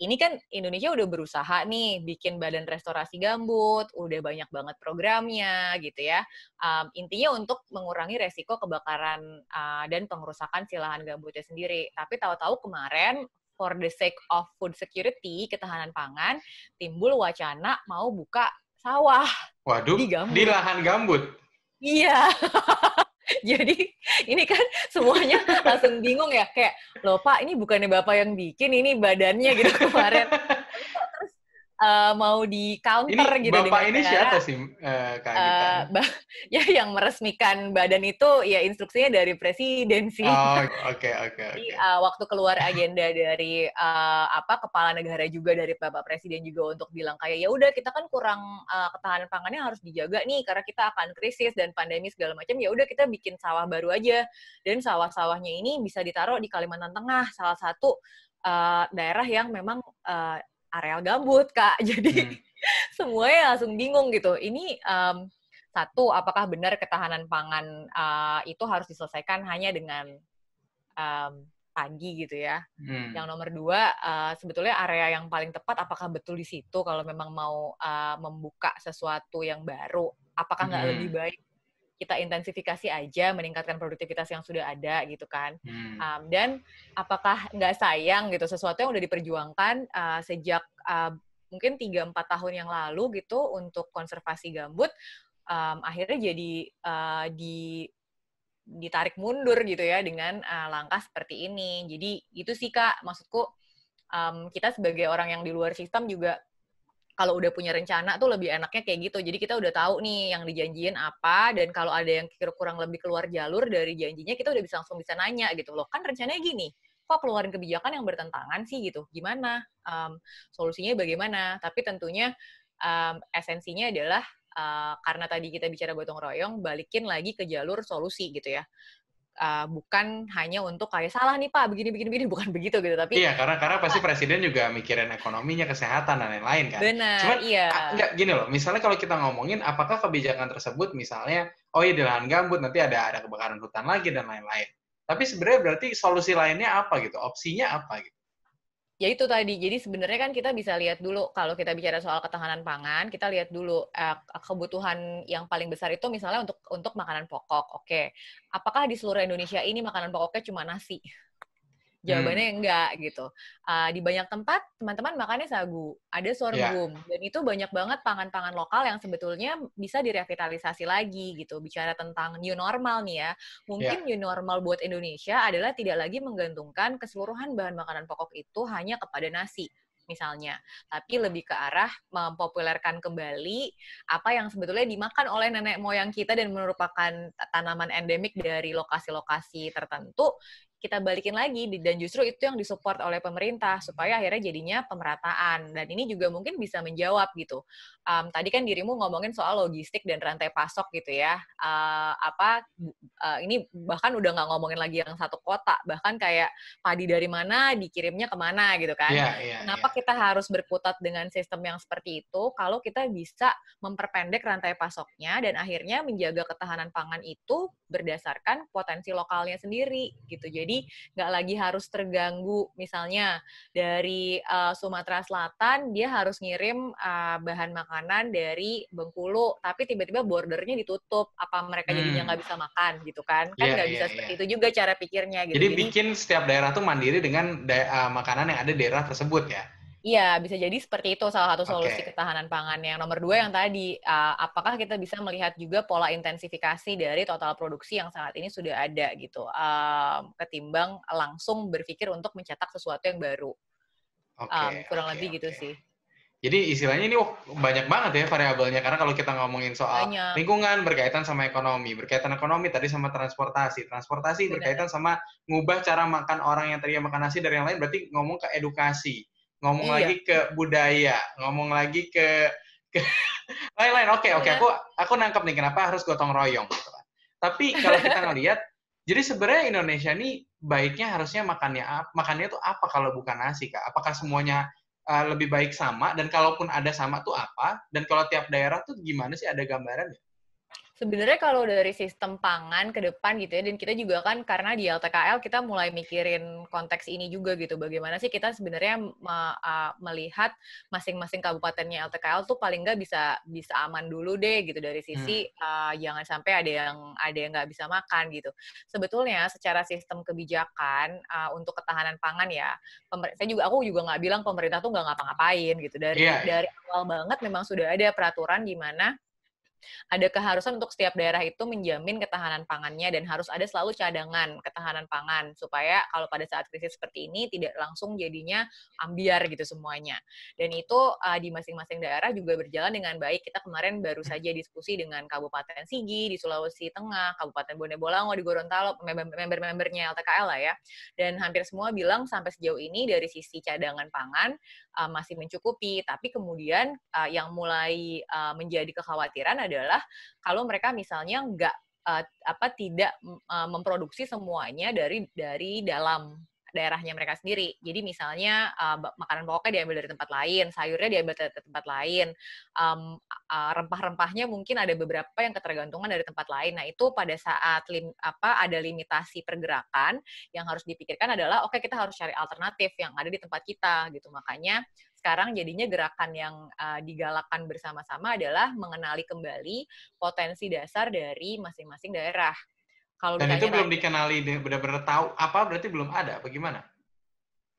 S1: ini kan Indonesia udah berusaha nih bikin badan restorasi gambut, udah banyak banget programnya gitu ya. Um, intinya untuk mengurangi resiko kebakaran uh, dan pengerusakan si lahan gambutnya sendiri. Tapi tahu-tahu kemarin for the sake of food security, ketahanan pangan, timbul wacana mau buka sawah.
S2: Waduh, di, gambut. di lahan gambut.
S1: Iya. Jadi ini kan semuanya langsung bingung ya kayak loh Pak ini bukannya Bapak yang bikin ini badannya gitu kemarin uh, mau di counter
S2: ini,
S1: gitu
S2: Bapak ini siapa sih uh, Kak uh,
S1: ya yang meresmikan badan itu ya instruksinya dari presiden sih.
S2: Oh, oke oke oke.
S1: waktu keluar agenda dari uh, apa kepala negara juga dari Bapak Presiden juga untuk bilang kayak ya udah kita kan kurang uh, ketahanan pangannya harus dijaga nih karena kita akan krisis dan pandemi segala macam ya udah kita bikin sawah baru aja dan sawah-sawahnya ini bisa ditaruh di Kalimantan Tengah salah satu uh, daerah yang memang uh, areal gambut kak jadi hmm. semuanya langsung bingung gitu ini um, satu apakah benar ketahanan pangan uh, itu harus diselesaikan hanya dengan um, pagi gitu ya hmm. yang nomor dua uh, sebetulnya area yang paling tepat apakah betul di situ kalau memang mau uh, membuka sesuatu yang baru apakah nggak hmm. lebih baik kita intensifikasi aja meningkatkan produktivitas yang sudah ada gitu kan hmm. um, dan apakah nggak sayang gitu sesuatu yang udah diperjuangkan uh, sejak uh, mungkin tiga empat tahun yang lalu gitu untuk konservasi gambut um, akhirnya jadi uh, di ditarik mundur gitu ya dengan uh, langkah seperti ini jadi itu sih kak maksudku um, kita sebagai orang yang di luar sistem juga kalau udah punya rencana tuh lebih enaknya kayak gitu. Jadi kita udah tahu nih yang dijanjiin apa dan kalau ada yang kurang lebih keluar jalur dari janjinya kita udah bisa langsung bisa nanya gitu loh. Kan rencananya gini, kok keluarin kebijakan yang bertentangan sih gitu. Gimana? Um, solusinya bagaimana? Tapi tentunya um, esensinya adalah uh, karena tadi kita bicara gotong royong, balikin lagi ke jalur solusi gitu ya uh, bukan hanya untuk kayak salah nih Pak begini begini begini. Bukan begitu gitu tapi
S2: iya karena karena pasti presiden juga mikirin ekonominya kesehatan dan lain-lain kan?
S1: Benar Cuman, iya.
S2: enggak gini loh misalnya kalau kita ngomongin apakah kebijakan tersebut misalnya oh iya di lahan gambut nanti ada ada kebakaran hutan lagi dan lain-lain. Tapi sebenarnya berarti solusi lainnya apa gitu? Opsinya apa gitu
S1: ya itu tadi. Jadi sebenarnya kan kita bisa lihat dulu kalau kita bicara soal ketahanan pangan, kita lihat dulu eh, kebutuhan yang paling besar itu misalnya untuk untuk makanan pokok. Oke, apakah di seluruh Indonesia ini makanan pokoknya cuma nasi? Jawabannya hmm. enggak gitu. Uh, di banyak tempat teman-teman makannya sagu, ada sorghum, yeah. dan itu banyak banget pangan-pangan lokal yang sebetulnya bisa direvitalisasi lagi gitu. Bicara tentang new normal nih ya, mungkin yeah. new normal buat Indonesia adalah tidak lagi menggantungkan keseluruhan bahan makanan pokok itu hanya kepada nasi misalnya, tapi lebih ke arah mempopulerkan kembali apa yang sebetulnya dimakan oleh nenek moyang kita dan merupakan tanaman endemik dari lokasi-lokasi tertentu kita balikin lagi dan justru itu yang disupport oleh pemerintah supaya akhirnya jadinya pemerataan. Dan ini juga mungkin bisa menjawab gitu. Um, tadi kan dirimu ngomongin soal logistik dan rantai pasok gitu ya. Uh, apa uh, ini bahkan udah nggak ngomongin lagi yang satu kota. Bahkan kayak padi dari mana dikirimnya ke mana gitu kan. Yeah, yeah, kenapa yeah. kita harus berkutat dengan sistem yang seperti itu kalau kita bisa memperpendek rantai pasoknya dan akhirnya menjaga ketahanan pangan itu berdasarkan potensi lokalnya sendiri gitu. Jadi jadi nggak lagi harus terganggu. Misalnya dari uh, Sumatera Selatan dia harus ngirim uh, bahan makanan dari Bengkulu tapi tiba-tiba bordernya ditutup. Apa mereka jadinya hmm. nggak bisa makan gitu kan? Kan iya, nggak yeah, bisa yeah, seperti yeah. itu juga cara pikirnya gitu.
S2: Jadi, jadi bikin setiap daerah tuh mandiri dengan uh, makanan yang ada di daerah tersebut ya
S1: Iya, bisa jadi seperti itu salah satu solusi okay. ketahanan pangan. Yang nomor dua yang tadi, uh, apakah kita bisa melihat juga pola intensifikasi dari total produksi yang saat ini sudah ada gitu, uh, ketimbang langsung berpikir untuk mencetak sesuatu yang baru. Okay, um, kurang okay, lebih okay. gitu sih.
S2: Jadi istilahnya ini oh, banyak banget ya variabelnya karena kalau kita ngomongin soal banyak. lingkungan berkaitan sama ekonomi, berkaitan ekonomi tadi sama transportasi, transportasi Benar. berkaitan sama ngubah cara makan orang yang tadinya makan nasi dari yang lain berarti ngomong ke edukasi ngomong iya. lagi ke budaya, ngomong lagi ke lain-lain. Oke, oke, iya. aku aku nangkep nih kenapa harus gotong royong gitu kan. Tapi kalau kita ngelihat, jadi sebenarnya Indonesia ini baiknya harusnya makannya makannya itu apa kalau bukan nasi kak? Apakah semuanya uh, lebih baik sama? Dan kalaupun ada sama tuh apa? Dan kalau tiap daerah tuh gimana sih ada gambaran ya?
S1: Sebenarnya kalau dari sistem pangan ke depan gitu ya, dan kita juga kan karena di LTKL kita mulai mikirin konteks ini juga gitu, bagaimana sih kita sebenarnya me, uh, melihat masing-masing kabupatennya LTKL tuh paling nggak bisa bisa aman dulu deh gitu dari sisi hmm. uh, jangan sampai ada yang ada yang nggak bisa makan gitu. Sebetulnya secara sistem kebijakan uh, untuk ketahanan pangan ya, saya juga aku juga nggak bilang pemerintah tuh nggak ngapa-ngapain gitu dari yeah. Dari awal banget memang sudah ada peraturan di mana ada keharusan untuk setiap daerah itu menjamin ketahanan pangannya dan harus ada selalu cadangan ketahanan pangan supaya kalau pada saat krisis seperti ini tidak langsung jadinya ambiar gitu semuanya. Dan itu uh, di masing-masing daerah juga berjalan dengan baik. Kita kemarin baru saja diskusi dengan Kabupaten Sigi di Sulawesi Tengah, Kabupaten Bone Bolango di Gorontalo, member-membernya LTKL lah ya. Dan hampir semua bilang sampai sejauh ini dari sisi cadangan pangan uh, masih mencukupi, tapi kemudian uh, yang mulai uh, menjadi kekhawatiran adalah kalau mereka misalnya nggak apa tidak uh, memproduksi semuanya dari dari dalam daerahnya mereka sendiri. Jadi misalnya uh, makanan pokoknya diambil dari tempat lain, sayurnya diambil dari tempat lain, um, uh, rempah-rempahnya mungkin ada beberapa yang ketergantungan dari tempat lain. Nah itu pada saat lim, apa ada limitasi pergerakan yang harus dipikirkan adalah oke okay, kita harus cari alternatif yang ada di tempat kita gitu. Makanya sekarang jadinya gerakan yang uh, digalakkan bersama-sama adalah mengenali kembali potensi dasar dari masing-masing daerah.
S2: Kalau Dan itu belum dikenali, benar-benar tahu apa berarti belum ada, bagaimana?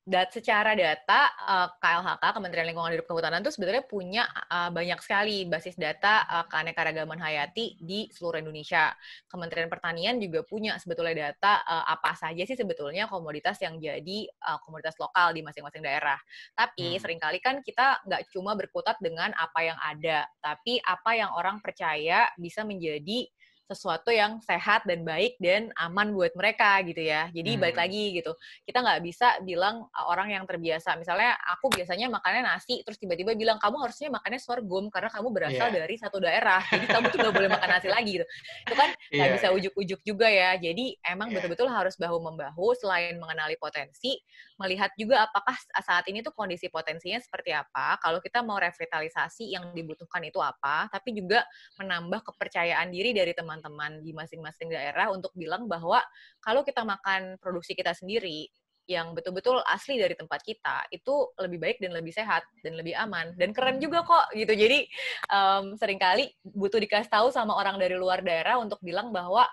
S1: dat secara data uh, eh, KLHK Kementerian Lingkungan Hidup Kehutanan itu sebenarnya punya uh, banyak sekali basis data uh, keanekaragaman hayati di seluruh Indonesia. Kementerian Pertanian juga punya sebetulnya data uh, apa saja sih sebetulnya komoditas yang jadi uh, komoditas lokal di masing-masing daerah. Tapi hmm. sering kali kan kita nggak cuma berkutat dengan apa yang ada, tapi apa yang orang percaya bisa menjadi sesuatu yang sehat dan baik dan aman buat mereka gitu ya. Jadi hmm. balik lagi gitu. Kita nggak bisa bilang orang yang terbiasa. Misalnya aku biasanya makannya nasi, terus tiba-tiba bilang kamu harusnya makannya sorghum karena kamu berasal yeah. dari satu daerah. Jadi kamu tuh nggak boleh makan nasi lagi gitu. Itu kan nggak yeah. bisa ujuk-ujuk juga ya. Jadi emang betul betul-betul harus bahu membahu selain mengenali potensi, melihat juga apakah saat ini tuh kondisi potensinya seperti apa. Kalau kita mau revitalisasi yang dibutuhkan itu apa, tapi juga menambah kepercayaan diri dari teman teman-teman di masing-masing daerah untuk bilang bahwa kalau kita makan produksi kita sendiri, yang betul-betul asli dari tempat kita itu lebih baik dan lebih sehat dan lebih aman. Dan keren juga kok gitu. Jadi um, sering kali butuh dikasih tahu sama orang dari luar daerah untuk bilang bahwa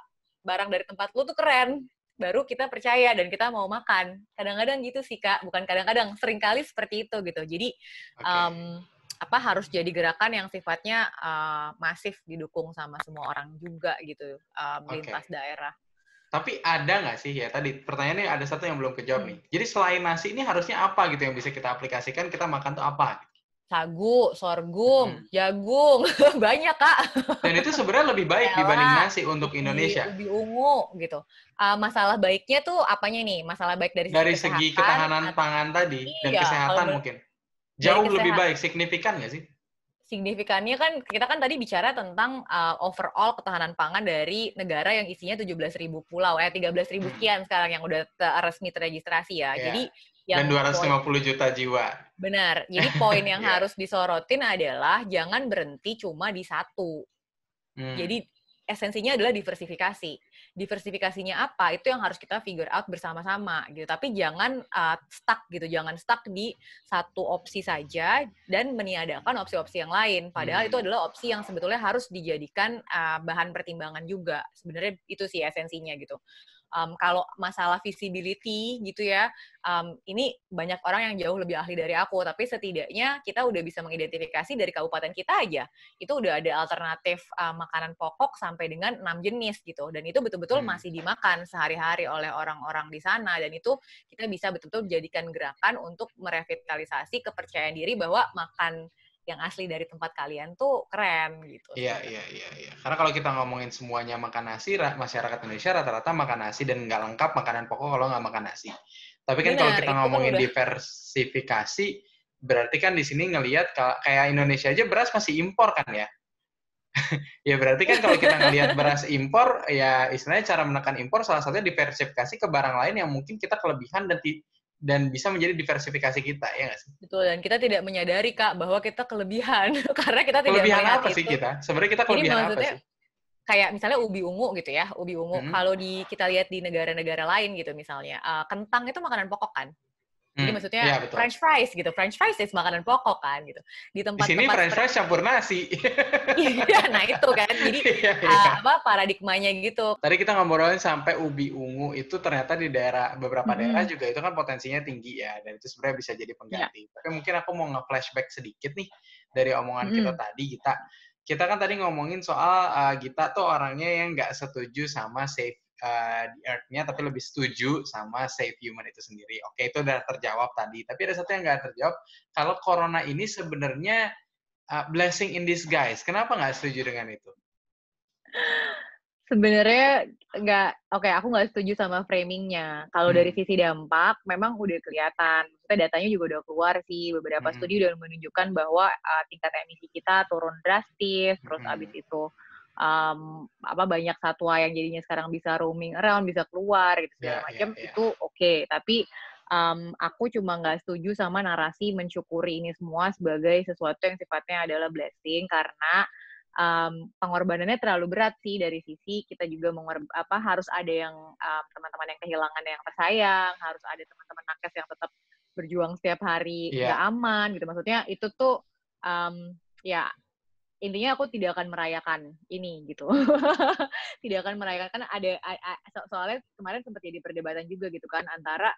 S1: barang dari tempat lu tuh keren baru kita percaya dan kita mau makan. Kadang-kadang gitu sih kak. Bukan kadang-kadang sering kali seperti itu gitu. Jadi okay. um, apa harus jadi gerakan yang sifatnya uh, masif didukung sama semua orang juga gitu um, lintas okay. daerah
S2: tapi ada nggak sih ya tadi pertanyaannya ada satu yang belum kejawab hmm. nih. Jadi selain nasi ini harusnya apa gitu yang bisa kita aplikasikan kita makan tuh apa?
S1: Sagu, sorghum, hmm. jagung, banyak kak.
S2: Dan itu sebenarnya lebih baik Yalah, dibanding nasi untuk Indonesia.
S1: Ubi, ungu gitu. Uh, masalah baiknya tuh apanya nih? Masalah baik dari,
S2: dari segi ketahanan pangan tadi iya, dan kesehatan mungkin. Jauh lebih baik, signifikan nggak sih?
S1: signifikannya kan kita kan tadi bicara tentang uh, overall ketahanan pangan dari negara yang isinya 17.000 pulau eh 13.000 hmm. sekian sekarang yang udah resmi terregistrasi ya. Yeah. Jadi
S2: yang dan 250 poin, juta jiwa.
S1: Benar. Jadi poin yang yeah. harus disorotin adalah jangan berhenti cuma di satu. Hmm. Jadi esensinya adalah diversifikasi. Diversifikasinya apa? Itu yang harus kita figure out bersama-sama gitu. Tapi jangan uh, stuck gitu. Jangan stuck di satu opsi saja dan meniadakan opsi-opsi yang lain. Padahal hmm. itu adalah opsi yang sebetulnya harus dijadikan uh, bahan pertimbangan juga. Sebenarnya itu sih esensinya gitu um, kalau masalah visibility gitu ya, um, ini banyak orang yang jauh lebih ahli dari aku, tapi setidaknya kita udah bisa mengidentifikasi dari kabupaten kita aja, itu udah ada alternatif uh, makanan pokok sampai dengan enam jenis gitu, dan itu betul-betul hmm. masih dimakan sehari-hari oleh orang-orang di sana, dan itu kita bisa betul-betul jadikan gerakan untuk merevitalisasi kepercayaan diri bahwa makan yang asli dari tempat kalian tuh keren gitu.
S2: Iya, iya, iya, iya. Karena kalau kita ngomongin semuanya makan nasi, masyarakat Indonesia rata-rata makan nasi dan nggak lengkap makanan pokok kalau nggak makan nasi. Tapi kan Benar, kalau kita ngomongin udah... diversifikasi, berarti kan di sini ngelihat kayak Indonesia aja beras masih impor kan ya? ya berarti kan kalau kita ngelihat beras impor, ya istilahnya cara menekan impor salah satunya diversifikasi ke barang lain yang mungkin kita kelebihan dan dan bisa menjadi diversifikasi kita ya nggak sih?
S1: Betul dan kita tidak menyadari kak bahwa kita kelebihan karena kita tidak
S2: kelebihan apa sih kita? Sebenarnya kita kelebihan apa sih?
S1: Kayak misalnya ubi ungu gitu ya, ubi ungu. Hmm. Kalau di kita lihat di negara-negara lain gitu misalnya, uh, kentang itu makanan pokok kan? Jadi hmm, maksudnya ya, French fries gitu. French fries is makanan pokok kan gitu.
S2: Di tempat Di sini tempat French fries campur nasi.
S1: Iya, nah itu kan. Jadi ya, ya. Uh, apa paradigmanya gitu.
S2: Tadi kita ngobrolin sampai ubi ungu itu ternyata di daerah beberapa hmm. daerah juga itu kan potensinya tinggi ya dan itu sebenarnya bisa jadi pengganti. Ya. Tapi mungkin aku mau nge-flashback sedikit nih dari omongan hmm. kita tadi kita kita kan tadi ngomongin soal uh, kita tuh orangnya yang nggak setuju sama safe uh, di Earth-nya, tapi lebih setuju sama save human itu sendiri. Oke, itu udah terjawab tadi. Tapi ada satu yang nggak terjawab. Kalau corona ini sebenarnya uh, blessing in disguise. Kenapa nggak setuju dengan itu?
S1: Sebenarnya nggak, oke, okay, aku nggak setuju sama framingnya. Kalau hmm. dari sisi dampak, memang udah kelihatan. Maksudnya datanya juga udah keluar sih. Beberapa hmm. studi udah menunjukkan bahwa uh, tingkat emisi kita turun drastis. Terus hmm. abis itu um, apa banyak satwa yang jadinya sekarang bisa roaming around, bisa keluar gitu segala yeah, macam yeah, yeah. itu oke. Okay. Tapi um, aku cuma nggak setuju sama narasi mensyukuri ini semua sebagai sesuatu yang sifatnya adalah blessing karena um, pengorbanannya terlalu berat sih dari sisi kita juga mengor apa harus ada yang um, teman-teman yang kehilangan yang tersayang, harus ada teman-teman nakes yang tetap berjuang setiap hari yeah. gak aman gitu. Maksudnya itu tuh um, ya intinya aku tidak akan merayakan ini gitu. Tidak akan merayakan kan ada so soalnya kemarin sempat jadi perdebatan juga gitu kan antara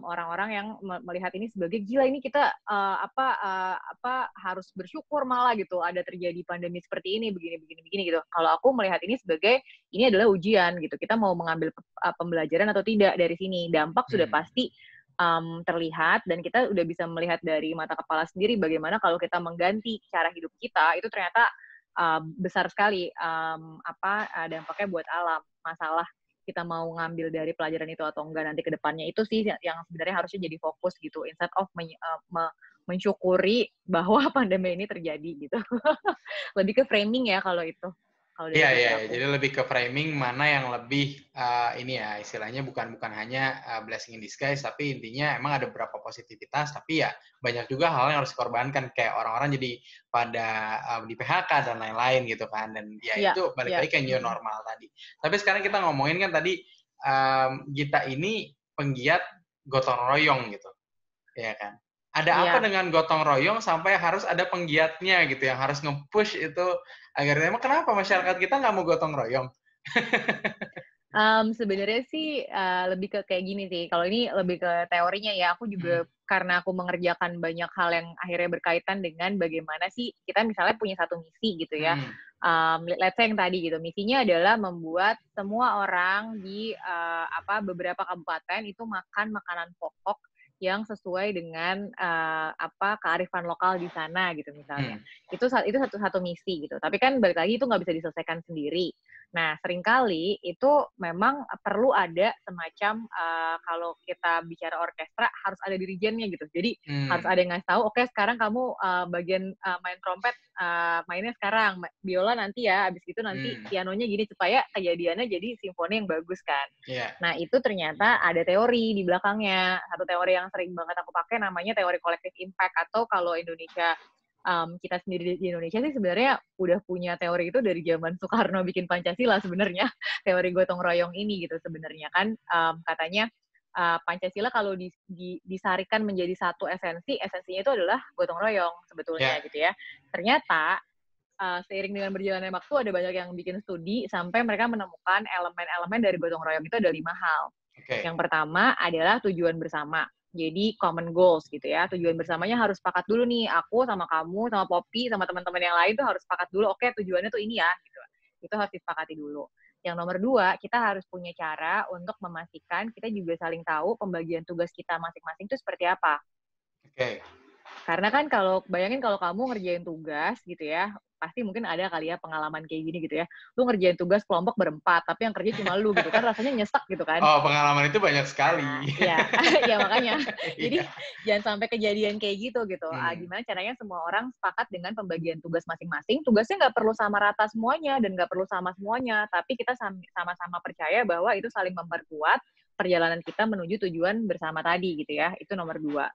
S1: orang-orang um, yang melihat ini sebagai gila ini kita uh, apa uh, apa harus bersyukur malah gitu. Ada terjadi pandemi seperti ini begini begini begini gitu. Kalau aku melihat ini sebagai ini adalah ujian gitu. Kita mau mengambil pembelajaran atau tidak dari sini dampak hmm. sudah pasti um, terlihat dan kita udah bisa melihat dari mata kepala sendiri bagaimana kalau kita mengganti cara hidup kita itu ternyata uh, besar sekali um, apa uh, dampaknya buat alam. Masalah kita mau ngambil dari pelajaran itu atau enggak nanti ke depannya itu sih yang sebenarnya harusnya jadi fokus gitu instead of men, uh, me, mensyukuri bahwa pandemi ini terjadi gitu. Lebih ke framing ya kalau itu
S2: Iya iya, jadi lebih ke framing mana yang lebih uh, ini ya istilahnya bukan bukan hanya uh, blessing in disguise tapi intinya emang ada beberapa positivitas tapi ya banyak juga hal yang harus dikorbankan kayak orang-orang jadi pada uh, di PHK dan lain-lain gitu kan dan ya, ya itu balik ya. lagi ke new normal tadi. Tapi sekarang kita ngomongin kan tadi um, kita ini penggiat gotong royong gitu, ya kan? Ada yeah. apa dengan gotong royong sampai harus ada penggiatnya gitu yang harus nge-push itu agar emang kenapa masyarakat kita nggak mau gotong royong?
S1: Um, sebenarnya sih uh, lebih ke kayak gini sih. Kalau ini lebih ke teorinya ya. Aku juga hmm. karena aku mengerjakan banyak hal yang akhirnya berkaitan dengan bagaimana sih kita misalnya punya satu misi gitu ya. Hmm. Um, let's say yang tadi gitu. Misinya adalah membuat semua orang di uh, apa beberapa kabupaten itu makan makanan pokok yang sesuai dengan uh, apa kearifan lokal di sana gitu misalnya. Hmm. Itu itu satu satu misi gitu. Tapi kan balik lagi itu nggak bisa diselesaikan sendiri. Nah, sering kali itu memang perlu ada semacam uh, kalau kita bicara orkestra harus ada dirijennya gitu. Jadi hmm. harus ada yang ngasih tahu, oke okay, sekarang kamu uh, bagian uh, main trompet uh, mainnya sekarang, biola nanti ya, abis itu nanti hmm. pianonya gini supaya kejadiannya jadi simfoni yang bagus kan. Yeah. Nah, itu ternyata ada teori di belakangnya. Satu teori yang sering banget aku pakai namanya teori kolektif impact atau kalau Indonesia um, kita sendiri di Indonesia sih sebenarnya udah punya teori itu dari zaman Soekarno bikin Pancasila sebenarnya. Teori gotong royong ini gitu sebenarnya kan. Um, katanya uh, Pancasila kalau di, di, disarikan menjadi satu esensi esensinya itu adalah gotong royong sebetulnya yeah. gitu ya. Ternyata uh, seiring dengan berjalannya waktu ada banyak yang bikin studi sampai mereka menemukan elemen-elemen dari gotong royong itu ada lima hal. Okay. yang pertama adalah tujuan bersama jadi common goals gitu ya. Tujuan bersamanya harus sepakat dulu nih. Aku sama kamu, sama Poppy, sama teman-teman yang lain tuh harus sepakat dulu. Oke, tujuannya tuh ini ya gitu. Itu harus disepakati dulu. Yang nomor dua, kita harus punya cara untuk memastikan kita juga saling tahu pembagian tugas kita masing-masing itu seperti apa. Oke. Okay. Karena kan kalau bayangin kalau kamu ngerjain tugas gitu ya, pasti mungkin ada kali ya pengalaman kayak gini gitu ya. Lu ngerjain tugas kelompok berempat, tapi yang kerja cuma lu gitu kan rasanya nyesek gitu kan.
S2: Oh, pengalaman itu banyak sekali.
S1: Iya, ya makanya. Jadi yeah. jangan sampai kejadian kayak gitu gitu. Ah, hmm. Ah, gimana caranya semua orang sepakat dengan pembagian tugas masing-masing. Tugasnya nggak perlu sama rata semuanya dan nggak perlu sama semuanya, tapi kita sama-sama percaya bahwa itu saling memperkuat perjalanan kita menuju tujuan bersama tadi gitu ya. Itu nomor dua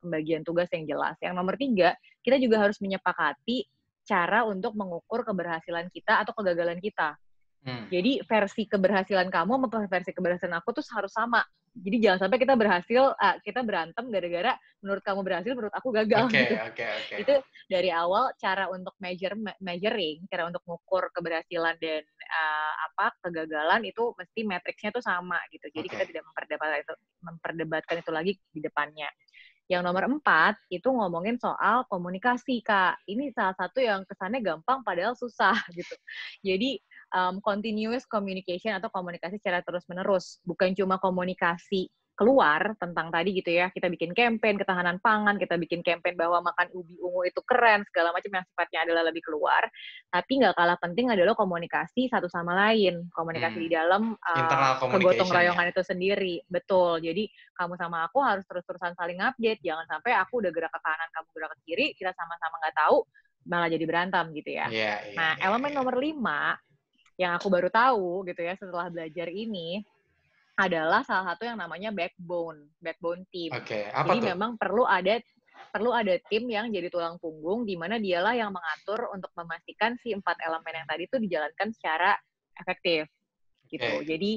S1: pembagian tugas yang jelas. Yang nomor tiga, kita juga harus menyepakati cara untuk mengukur keberhasilan kita atau kegagalan kita. Hmm. Jadi versi keberhasilan kamu sama versi keberhasilan aku tuh harus sama. Jadi jangan sampai kita berhasil, uh, kita berantem gara-gara menurut kamu berhasil, menurut aku gagal. Okay, gitu. okay, okay. Itu dari awal cara untuk measure, measuring, cara untuk mengukur keberhasilan dan uh, apa kegagalan itu mesti matriksnya tuh sama gitu. Jadi okay. kita tidak memperdebatkan itu, memperdebatkan itu lagi di depannya. Yang nomor empat itu ngomongin soal komunikasi, Kak. Ini salah satu yang kesannya gampang padahal susah gitu. Jadi um, continuous communication atau komunikasi secara terus-menerus. Bukan cuma komunikasi keluar tentang tadi gitu ya kita bikin campaign ketahanan pangan kita bikin campaign bahwa makan ubi ungu itu keren segala macam yang sifatnya adalah lebih keluar tapi nggak kalah penting adalah komunikasi satu sama lain komunikasi hmm. di dalam uh, kegotong royongan ya. itu sendiri betul jadi kamu sama aku harus terus-terusan saling update jangan sampai aku udah gerak ke kanan kamu gerak ke kiri kita sama-sama nggak tahu malah jadi berantem gitu ya yeah, yeah, nah yeah, elemen yeah. nomor lima yang aku baru tahu gitu ya setelah belajar ini adalah salah satu yang namanya backbone, backbone team.
S2: Oke, okay, apa
S1: Jadi
S2: tuh?
S1: memang perlu ada perlu ada tim yang jadi tulang punggung di mana dialah yang mengatur untuk memastikan si empat elemen yang tadi itu dijalankan secara efektif gitu. Okay. Jadi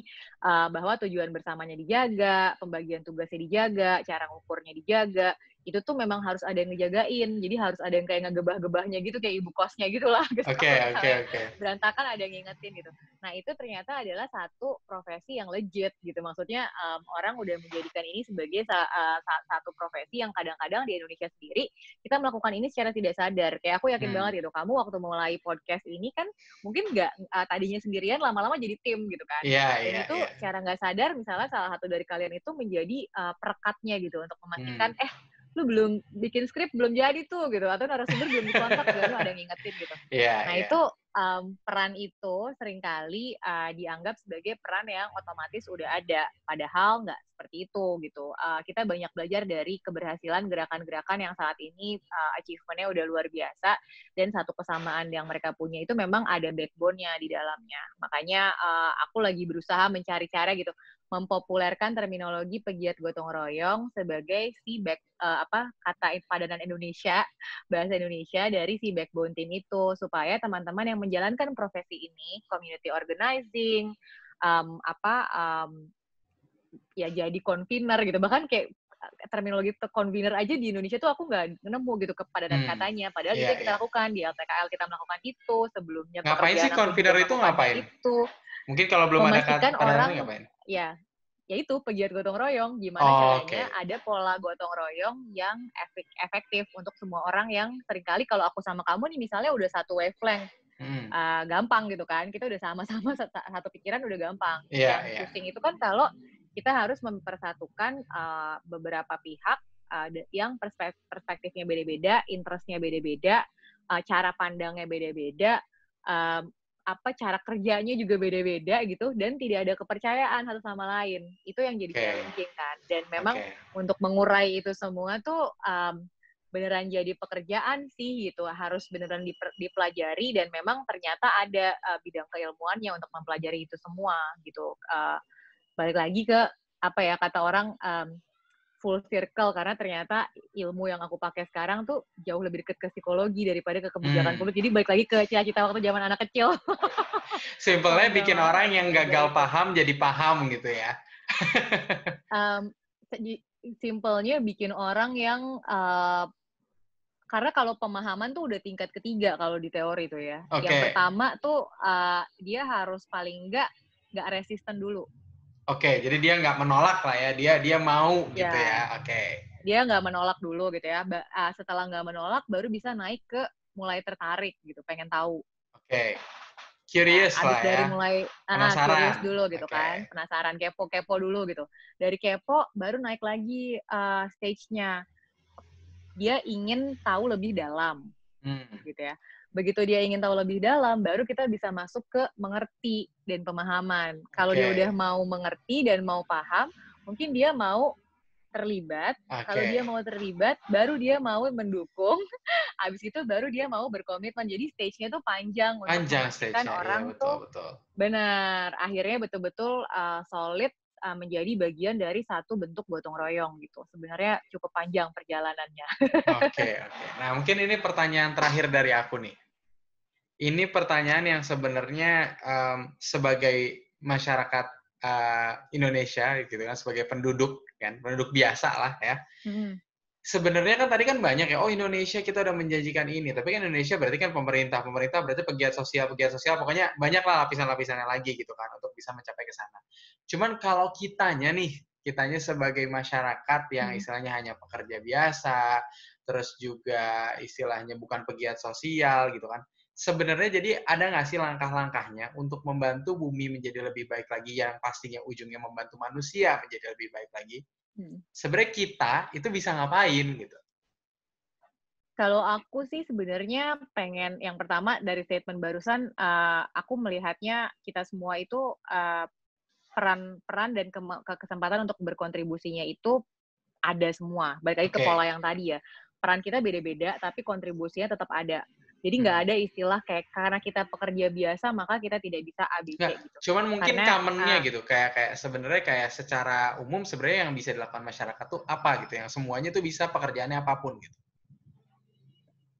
S1: uh, bahwa tujuan bersamanya dijaga, pembagian tugasnya dijaga, cara ngukurnya dijaga, itu tuh memang harus ada yang ngejagain. Jadi harus ada yang kayak ngegebah-gebahnya gitu kayak ibu kosnya gitu lah.
S2: Oke, oke, oke.
S1: Berantakan ada yang ngingetin gitu. Nah, itu ternyata adalah satu profesi yang legit gitu. Maksudnya um, orang udah menjadikan ini sebagai sa uh, satu profesi yang kadang-kadang di Indonesia sendiri kita melakukan ini secara tidak sadar. Kayak aku yakin hmm. banget gitu. Kamu waktu mulai podcast ini kan mungkin nggak uh, tadinya sendirian lama-lama jadi tim gitu kan.
S2: Iya, yeah, iya.
S1: Dan itu yeah. cara nggak sadar misalnya salah satu dari kalian itu menjadi uh, perekatnya gitu untuk memastikan hmm. eh lu belum bikin skrip belum jadi tuh gitu atau narasumber belum dikontak gitu ada yang ngingetin gitu.
S2: Yeah,
S1: nah yeah. itu um, peran itu sering kali uh, dianggap sebagai peran yang otomatis udah ada padahal nggak seperti itu gitu. Uh, kita banyak belajar dari keberhasilan gerakan-gerakan yang saat ini uh, achievementnya udah luar biasa dan satu kesamaan yang mereka punya itu memang ada backbone-nya di dalamnya. Makanya uh, aku lagi berusaha mencari cara gitu mempopulerkan terminologi pegiat gotong royong sebagai si back uh, apa kata padanan Indonesia bahasa Indonesia dari si backbone team itu. Supaya teman-teman yang menjalankan profesi ini community organizing um, apa um, ya jadi convener gitu. Bahkan kayak terminologi convener aja di Indonesia tuh aku nggak nemu gitu kepadatan hmm. katanya padahal yeah, itu kita yeah. lakukan di LTKL kita melakukan itu sebelumnya
S2: ngapain sih convener itu ngapain
S1: itu
S2: mungkin kalau belum ada kata
S1: orang ngapain ya ya itu pegiat gotong royong gimana oh, caranya okay. ada pola gotong royong yang efektif untuk semua orang yang sering kali kalau aku sama kamu nih misalnya udah satu wavelength hmm. uh, gampang gitu kan kita udah sama-sama satu pikiran udah gampang
S2: yeah,
S1: yang yeah. pusing itu kan kalau kita harus mempersatukan uh, beberapa pihak uh, yang perspektifnya beda-beda, interestnya beda-beda, uh, cara pandangnya beda-beda, uh, apa cara kerjanya juga beda-beda gitu, dan tidak ada kepercayaan satu sama lain. Itu yang jadi okay. challenging kan. Dan memang okay. untuk mengurai itu semua tuh um, beneran jadi pekerjaan sih gitu harus beneran dipelajari dan memang ternyata ada uh, bidang keilmuannya untuk mempelajari itu semua gitu uh, balik lagi ke apa ya kata orang um, full circle karena ternyata ilmu yang aku pakai sekarang tuh jauh lebih dekat ke psikologi daripada ke kebijakan hmm. publik. Jadi balik lagi ke cita-cita waktu zaman anak kecil.
S2: Simpelnya bikin orang yang gagal paham jadi paham gitu ya.
S1: um, simpelnya bikin orang yang uh, karena kalau pemahaman tuh udah tingkat ketiga kalau di teori tuh ya. Okay. Yang pertama tuh uh, dia harus paling enggak nggak resisten dulu.
S2: Oke, jadi dia nggak menolak lah ya, dia dia mau ya. gitu ya. Oke.
S1: Dia nggak menolak dulu gitu ya. Ba uh, setelah nggak menolak, baru bisa naik ke mulai tertarik gitu, pengen tahu.
S2: Oke. Curious nah, lah ya.
S1: dari mulai penasaran. Ah, curious dulu gitu okay. kan, penasaran, kepo-kepo dulu gitu. Dari kepo baru naik lagi uh, stage-nya. Dia ingin tahu lebih dalam, hmm. gitu ya begitu dia ingin tahu lebih dalam, baru kita bisa masuk ke mengerti dan pemahaman. Kalau okay. dia udah mau mengerti dan mau paham, mungkin dia mau terlibat. Okay. Kalau dia mau terlibat, baru dia mau mendukung. Habis itu baru dia mau berkomitmen. Jadi stage-nya tuh panjang.
S2: Panjang stage-nya,
S1: iya, orang iya, betul, tuh betul. benar. Akhirnya betul-betul uh, solid uh, menjadi bagian dari satu bentuk gotong royong gitu. Sebenarnya cukup panjang perjalanannya.
S2: Oke, okay, oke. Okay. Nah, mungkin ini pertanyaan terakhir dari aku nih ini pertanyaan yang sebenarnya um, sebagai masyarakat uh, Indonesia gitu kan sebagai penduduk kan penduduk biasa lah ya. Hmm. Sebenarnya kan tadi kan banyak ya, oh Indonesia kita udah menjanjikan ini, tapi kan Indonesia berarti kan pemerintah, pemerintah berarti pegiat sosial, pegiat sosial, pokoknya banyak lah lapisan-lapisannya lagi gitu kan untuk bisa mencapai ke sana. Cuman kalau kitanya nih, kitanya sebagai masyarakat yang hmm. istilahnya hanya pekerja biasa, terus juga istilahnya bukan pegiat sosial gitu kan, sebenarnya jadi ada nggak sih langkah-langkahnya untuk membantu bumi menjadi lebih baik lagi yang pastinya ujungnya membantu manusia menjadi lebih baik lagi? Hmm. Sebenarnya kita itu bisa ngapain gitu?
S1: Kalau aku sih sebenarnya pengen yang pertama dari statement barusan uh, aku melihatnya kita semua itu uh, peran-peran dan ke, ke kesempatan untuk berkontribusinya itu ada semua. Balik lagi okay. ke pola yang tadi ya. Peran kita beda-beda tapi kontribusinya tetap ada jadi nggak hmm. ada istilah kayak karena kita pekerja biasa maka kita tidak bisa ABC nah, gitu.
S2: Cuman mungkin karena, commonnya uh, gitu kayak kayak sebenarnya kayak secara umum sebenarnya yang bisa dilakukan masyarakat tuh apa gitu yang semuanya tuh bisa pekerjaannya apa pun gitu.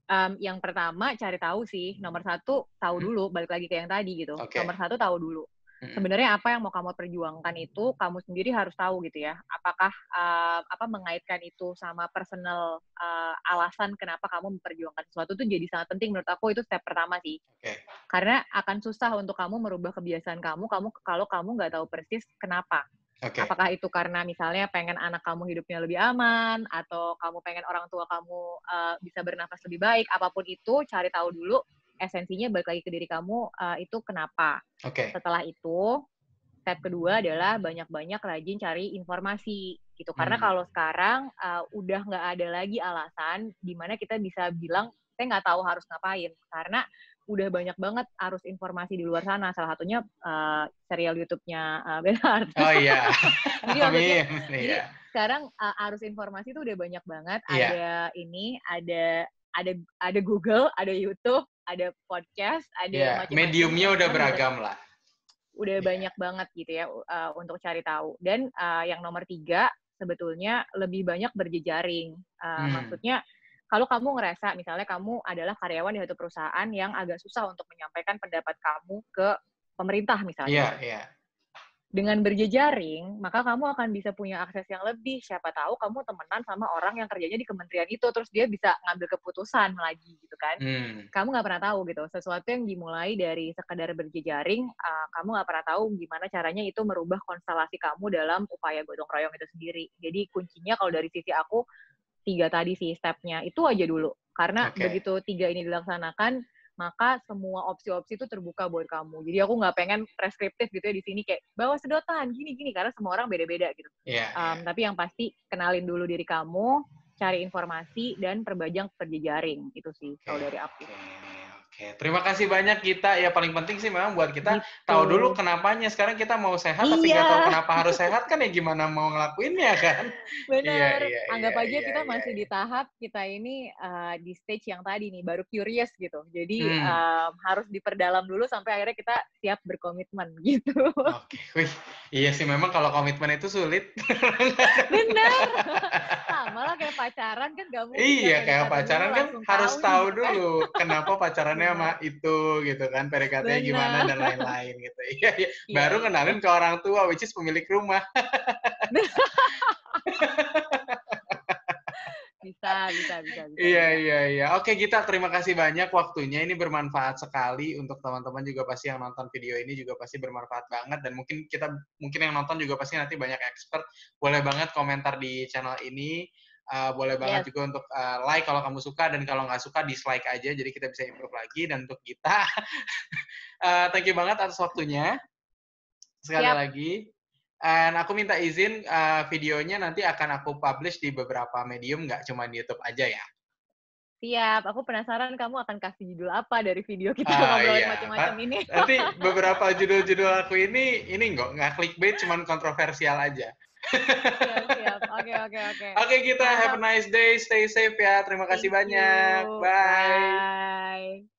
S1: Um, yang pertama cari tahu sih nomor satu tahu hmm. dulu balik lagi ke yang tadi gitu. Okay. Nomor satu tahu dulu sebenarnya apa yang mau kamu perjuangkan itu kamu sendiri harus tahu gitu ya. Apakah uh, apa mengaitkan itu sama personal uh, alasan kenapa kamu memperjuangkan sesuatu itu jadi sangat penting menurut aku. Itu step pertama sih. Okay. karena akan susah untuk kamu merubah kebiasaan kamu kamu kalau kamu nggak tahu persis kenapa. Okay. Apakah itu karena misalnya pengen anak kamu hidupnya lebih aman, atau kamu pengen orang tua kamu uh, bisa bernafas lebih baik, apa pun itu cari tahu dulu esensinya balik lagi ke diri kamu uh, itu kenapa.
S2: Okay.
S1: Setelah itu step kedua adalah banyak-banyak rajin cari informasi gitu. Karena hmm. kalau sekarang uh, udah nggak ada lagi alasan di mana kita bisa bilang saya nggak tahu harus ngapain karena udah banyak banget arus informasi di luar sana. Salah satunya uh, serial YouTube-nya uh, Benhard.
S2: Oh iya.
S1: jadi Amin. Jadi iya. sekarang uh, arus informasi itu udah banyak banget. Yeah. Ada ini, ada ada ada Google, ada YouTube, ada podcast, ada yeah,
S2: macam-macam. Mediumnya udah beragam lah.
S1: Udah yeah. banyak banget gitu ya uh, untuk cari tahu. Dan uh, yang nomor tiga sebetulnya lebih banyak berjejaring. Uh, hmm. Maksudnya kalau kamu ngerasa misalnya kamu adalah karyawan di satu perusahaan yang agak susah untuk menyampaikan pendapat kamu ke pemerintah misalnya.
S2: Iya, yeah, iya. Yeah.
S1: Dengan berjejaring, maka kamu akan bisa punya akses yang lebih. Siapa tahu kamu temenan sama orang yang kerjanya di kementerian itu, terus dia bisa ngambil keputusan lagi gitu kan. Hmm. Kamu nggak pernah tahu gitu. Sesuatu yang dimulai dari sekedar berjejaring, uh, kamu nggak pernah tahu gimana caranya itu merubah konstelasi kamu dalam upaya gotong royong itu sendiri. Jadi kuncinya kalau dari sisi aku, tiga tadi sih stepnya, itu aja dulu. Karena okay. begitu tiga ini dilaksanakan, maka semua opsi-opsi itu terbuka buat kamu. Jadi aku nggak pengen preskriptif gitu ya di sini kayak bawa sedotan gini-gini karena semua orang beda-beda gitu. Yeah, um, yeah. Tapi yang pasti kenalin dulu diri kamu, cari informasi dan perbajang perjejaring itu sih okay. kalau dari aku. Okay.
S2: Oke, terima kasih banyak kita. Ya paling penting sih memang buat kita gitu. tahu dulu kenapanya. Sekarang kita mau sehat iya. tapi nggak tahu kenapa harus sehat kan ya gimana mau ngelakuinnya kan?
S1: Benar. Iya, iya, Anggap iya, aja iya, kita iya, masih iya. di tahap kita ini uh, di stage yang tadi nih baru curious gitu. Jadi hmm. um, harus diperdalam dulu sampai akhirnya kita siap berkomitmen gitu.
S2: Oke, Wih, iya sih memang kalau komitmen itu sulit.
S1: Benar. Sama lah kayak pacaran kan gak mungkin.
S2: Iya, kayak pacaran kan harus tahu kan. dulu kenapa pacarannya sama itu gitu kan pdkt gimana dan lain-lain gitu iya, iya. iya baru kenalin ke orang tua which is pemilik rumah
S1: bisa, bisa, bisa, bisa.
S2: Iya, iya, iya. Oke, kita terima kasih banyak waktunya. Ini bermanfaat sekali untuk teman-teman juga pasti yang nonton video ini juga pasti bermanfaat banget dan mungkin kita mungkin yang nonton juga pasti nanti banyak expert. Boleh banget komentar di channel ini. Uh, boleh banget yes. juga untuk uh, like kalau kamu suka dan kalau nggak suka dislike aja jadi kita bisa improve lagi dan untuk kita uh, thank you banget atas waktunya sekali yep. lagi dan aku minta izin uh, videonya nanti akan aku publish di beberapa medium nggak cuma di YouTube aja ya
S1: Siap, aku penasaran kamu akan kasih judul apa dari video kita uh, ngobrolin iya. macam-macam ini.
S2: Nanti beberapa judul-judul aku ini, ini nggak nggak clickbait, cuman kontroversial aja.
S1: Oke, oke, oke.
S2: Oke, kita have a nice day. Stay safe ya. Terima kasih Thank banyak. You. Bye. Bye.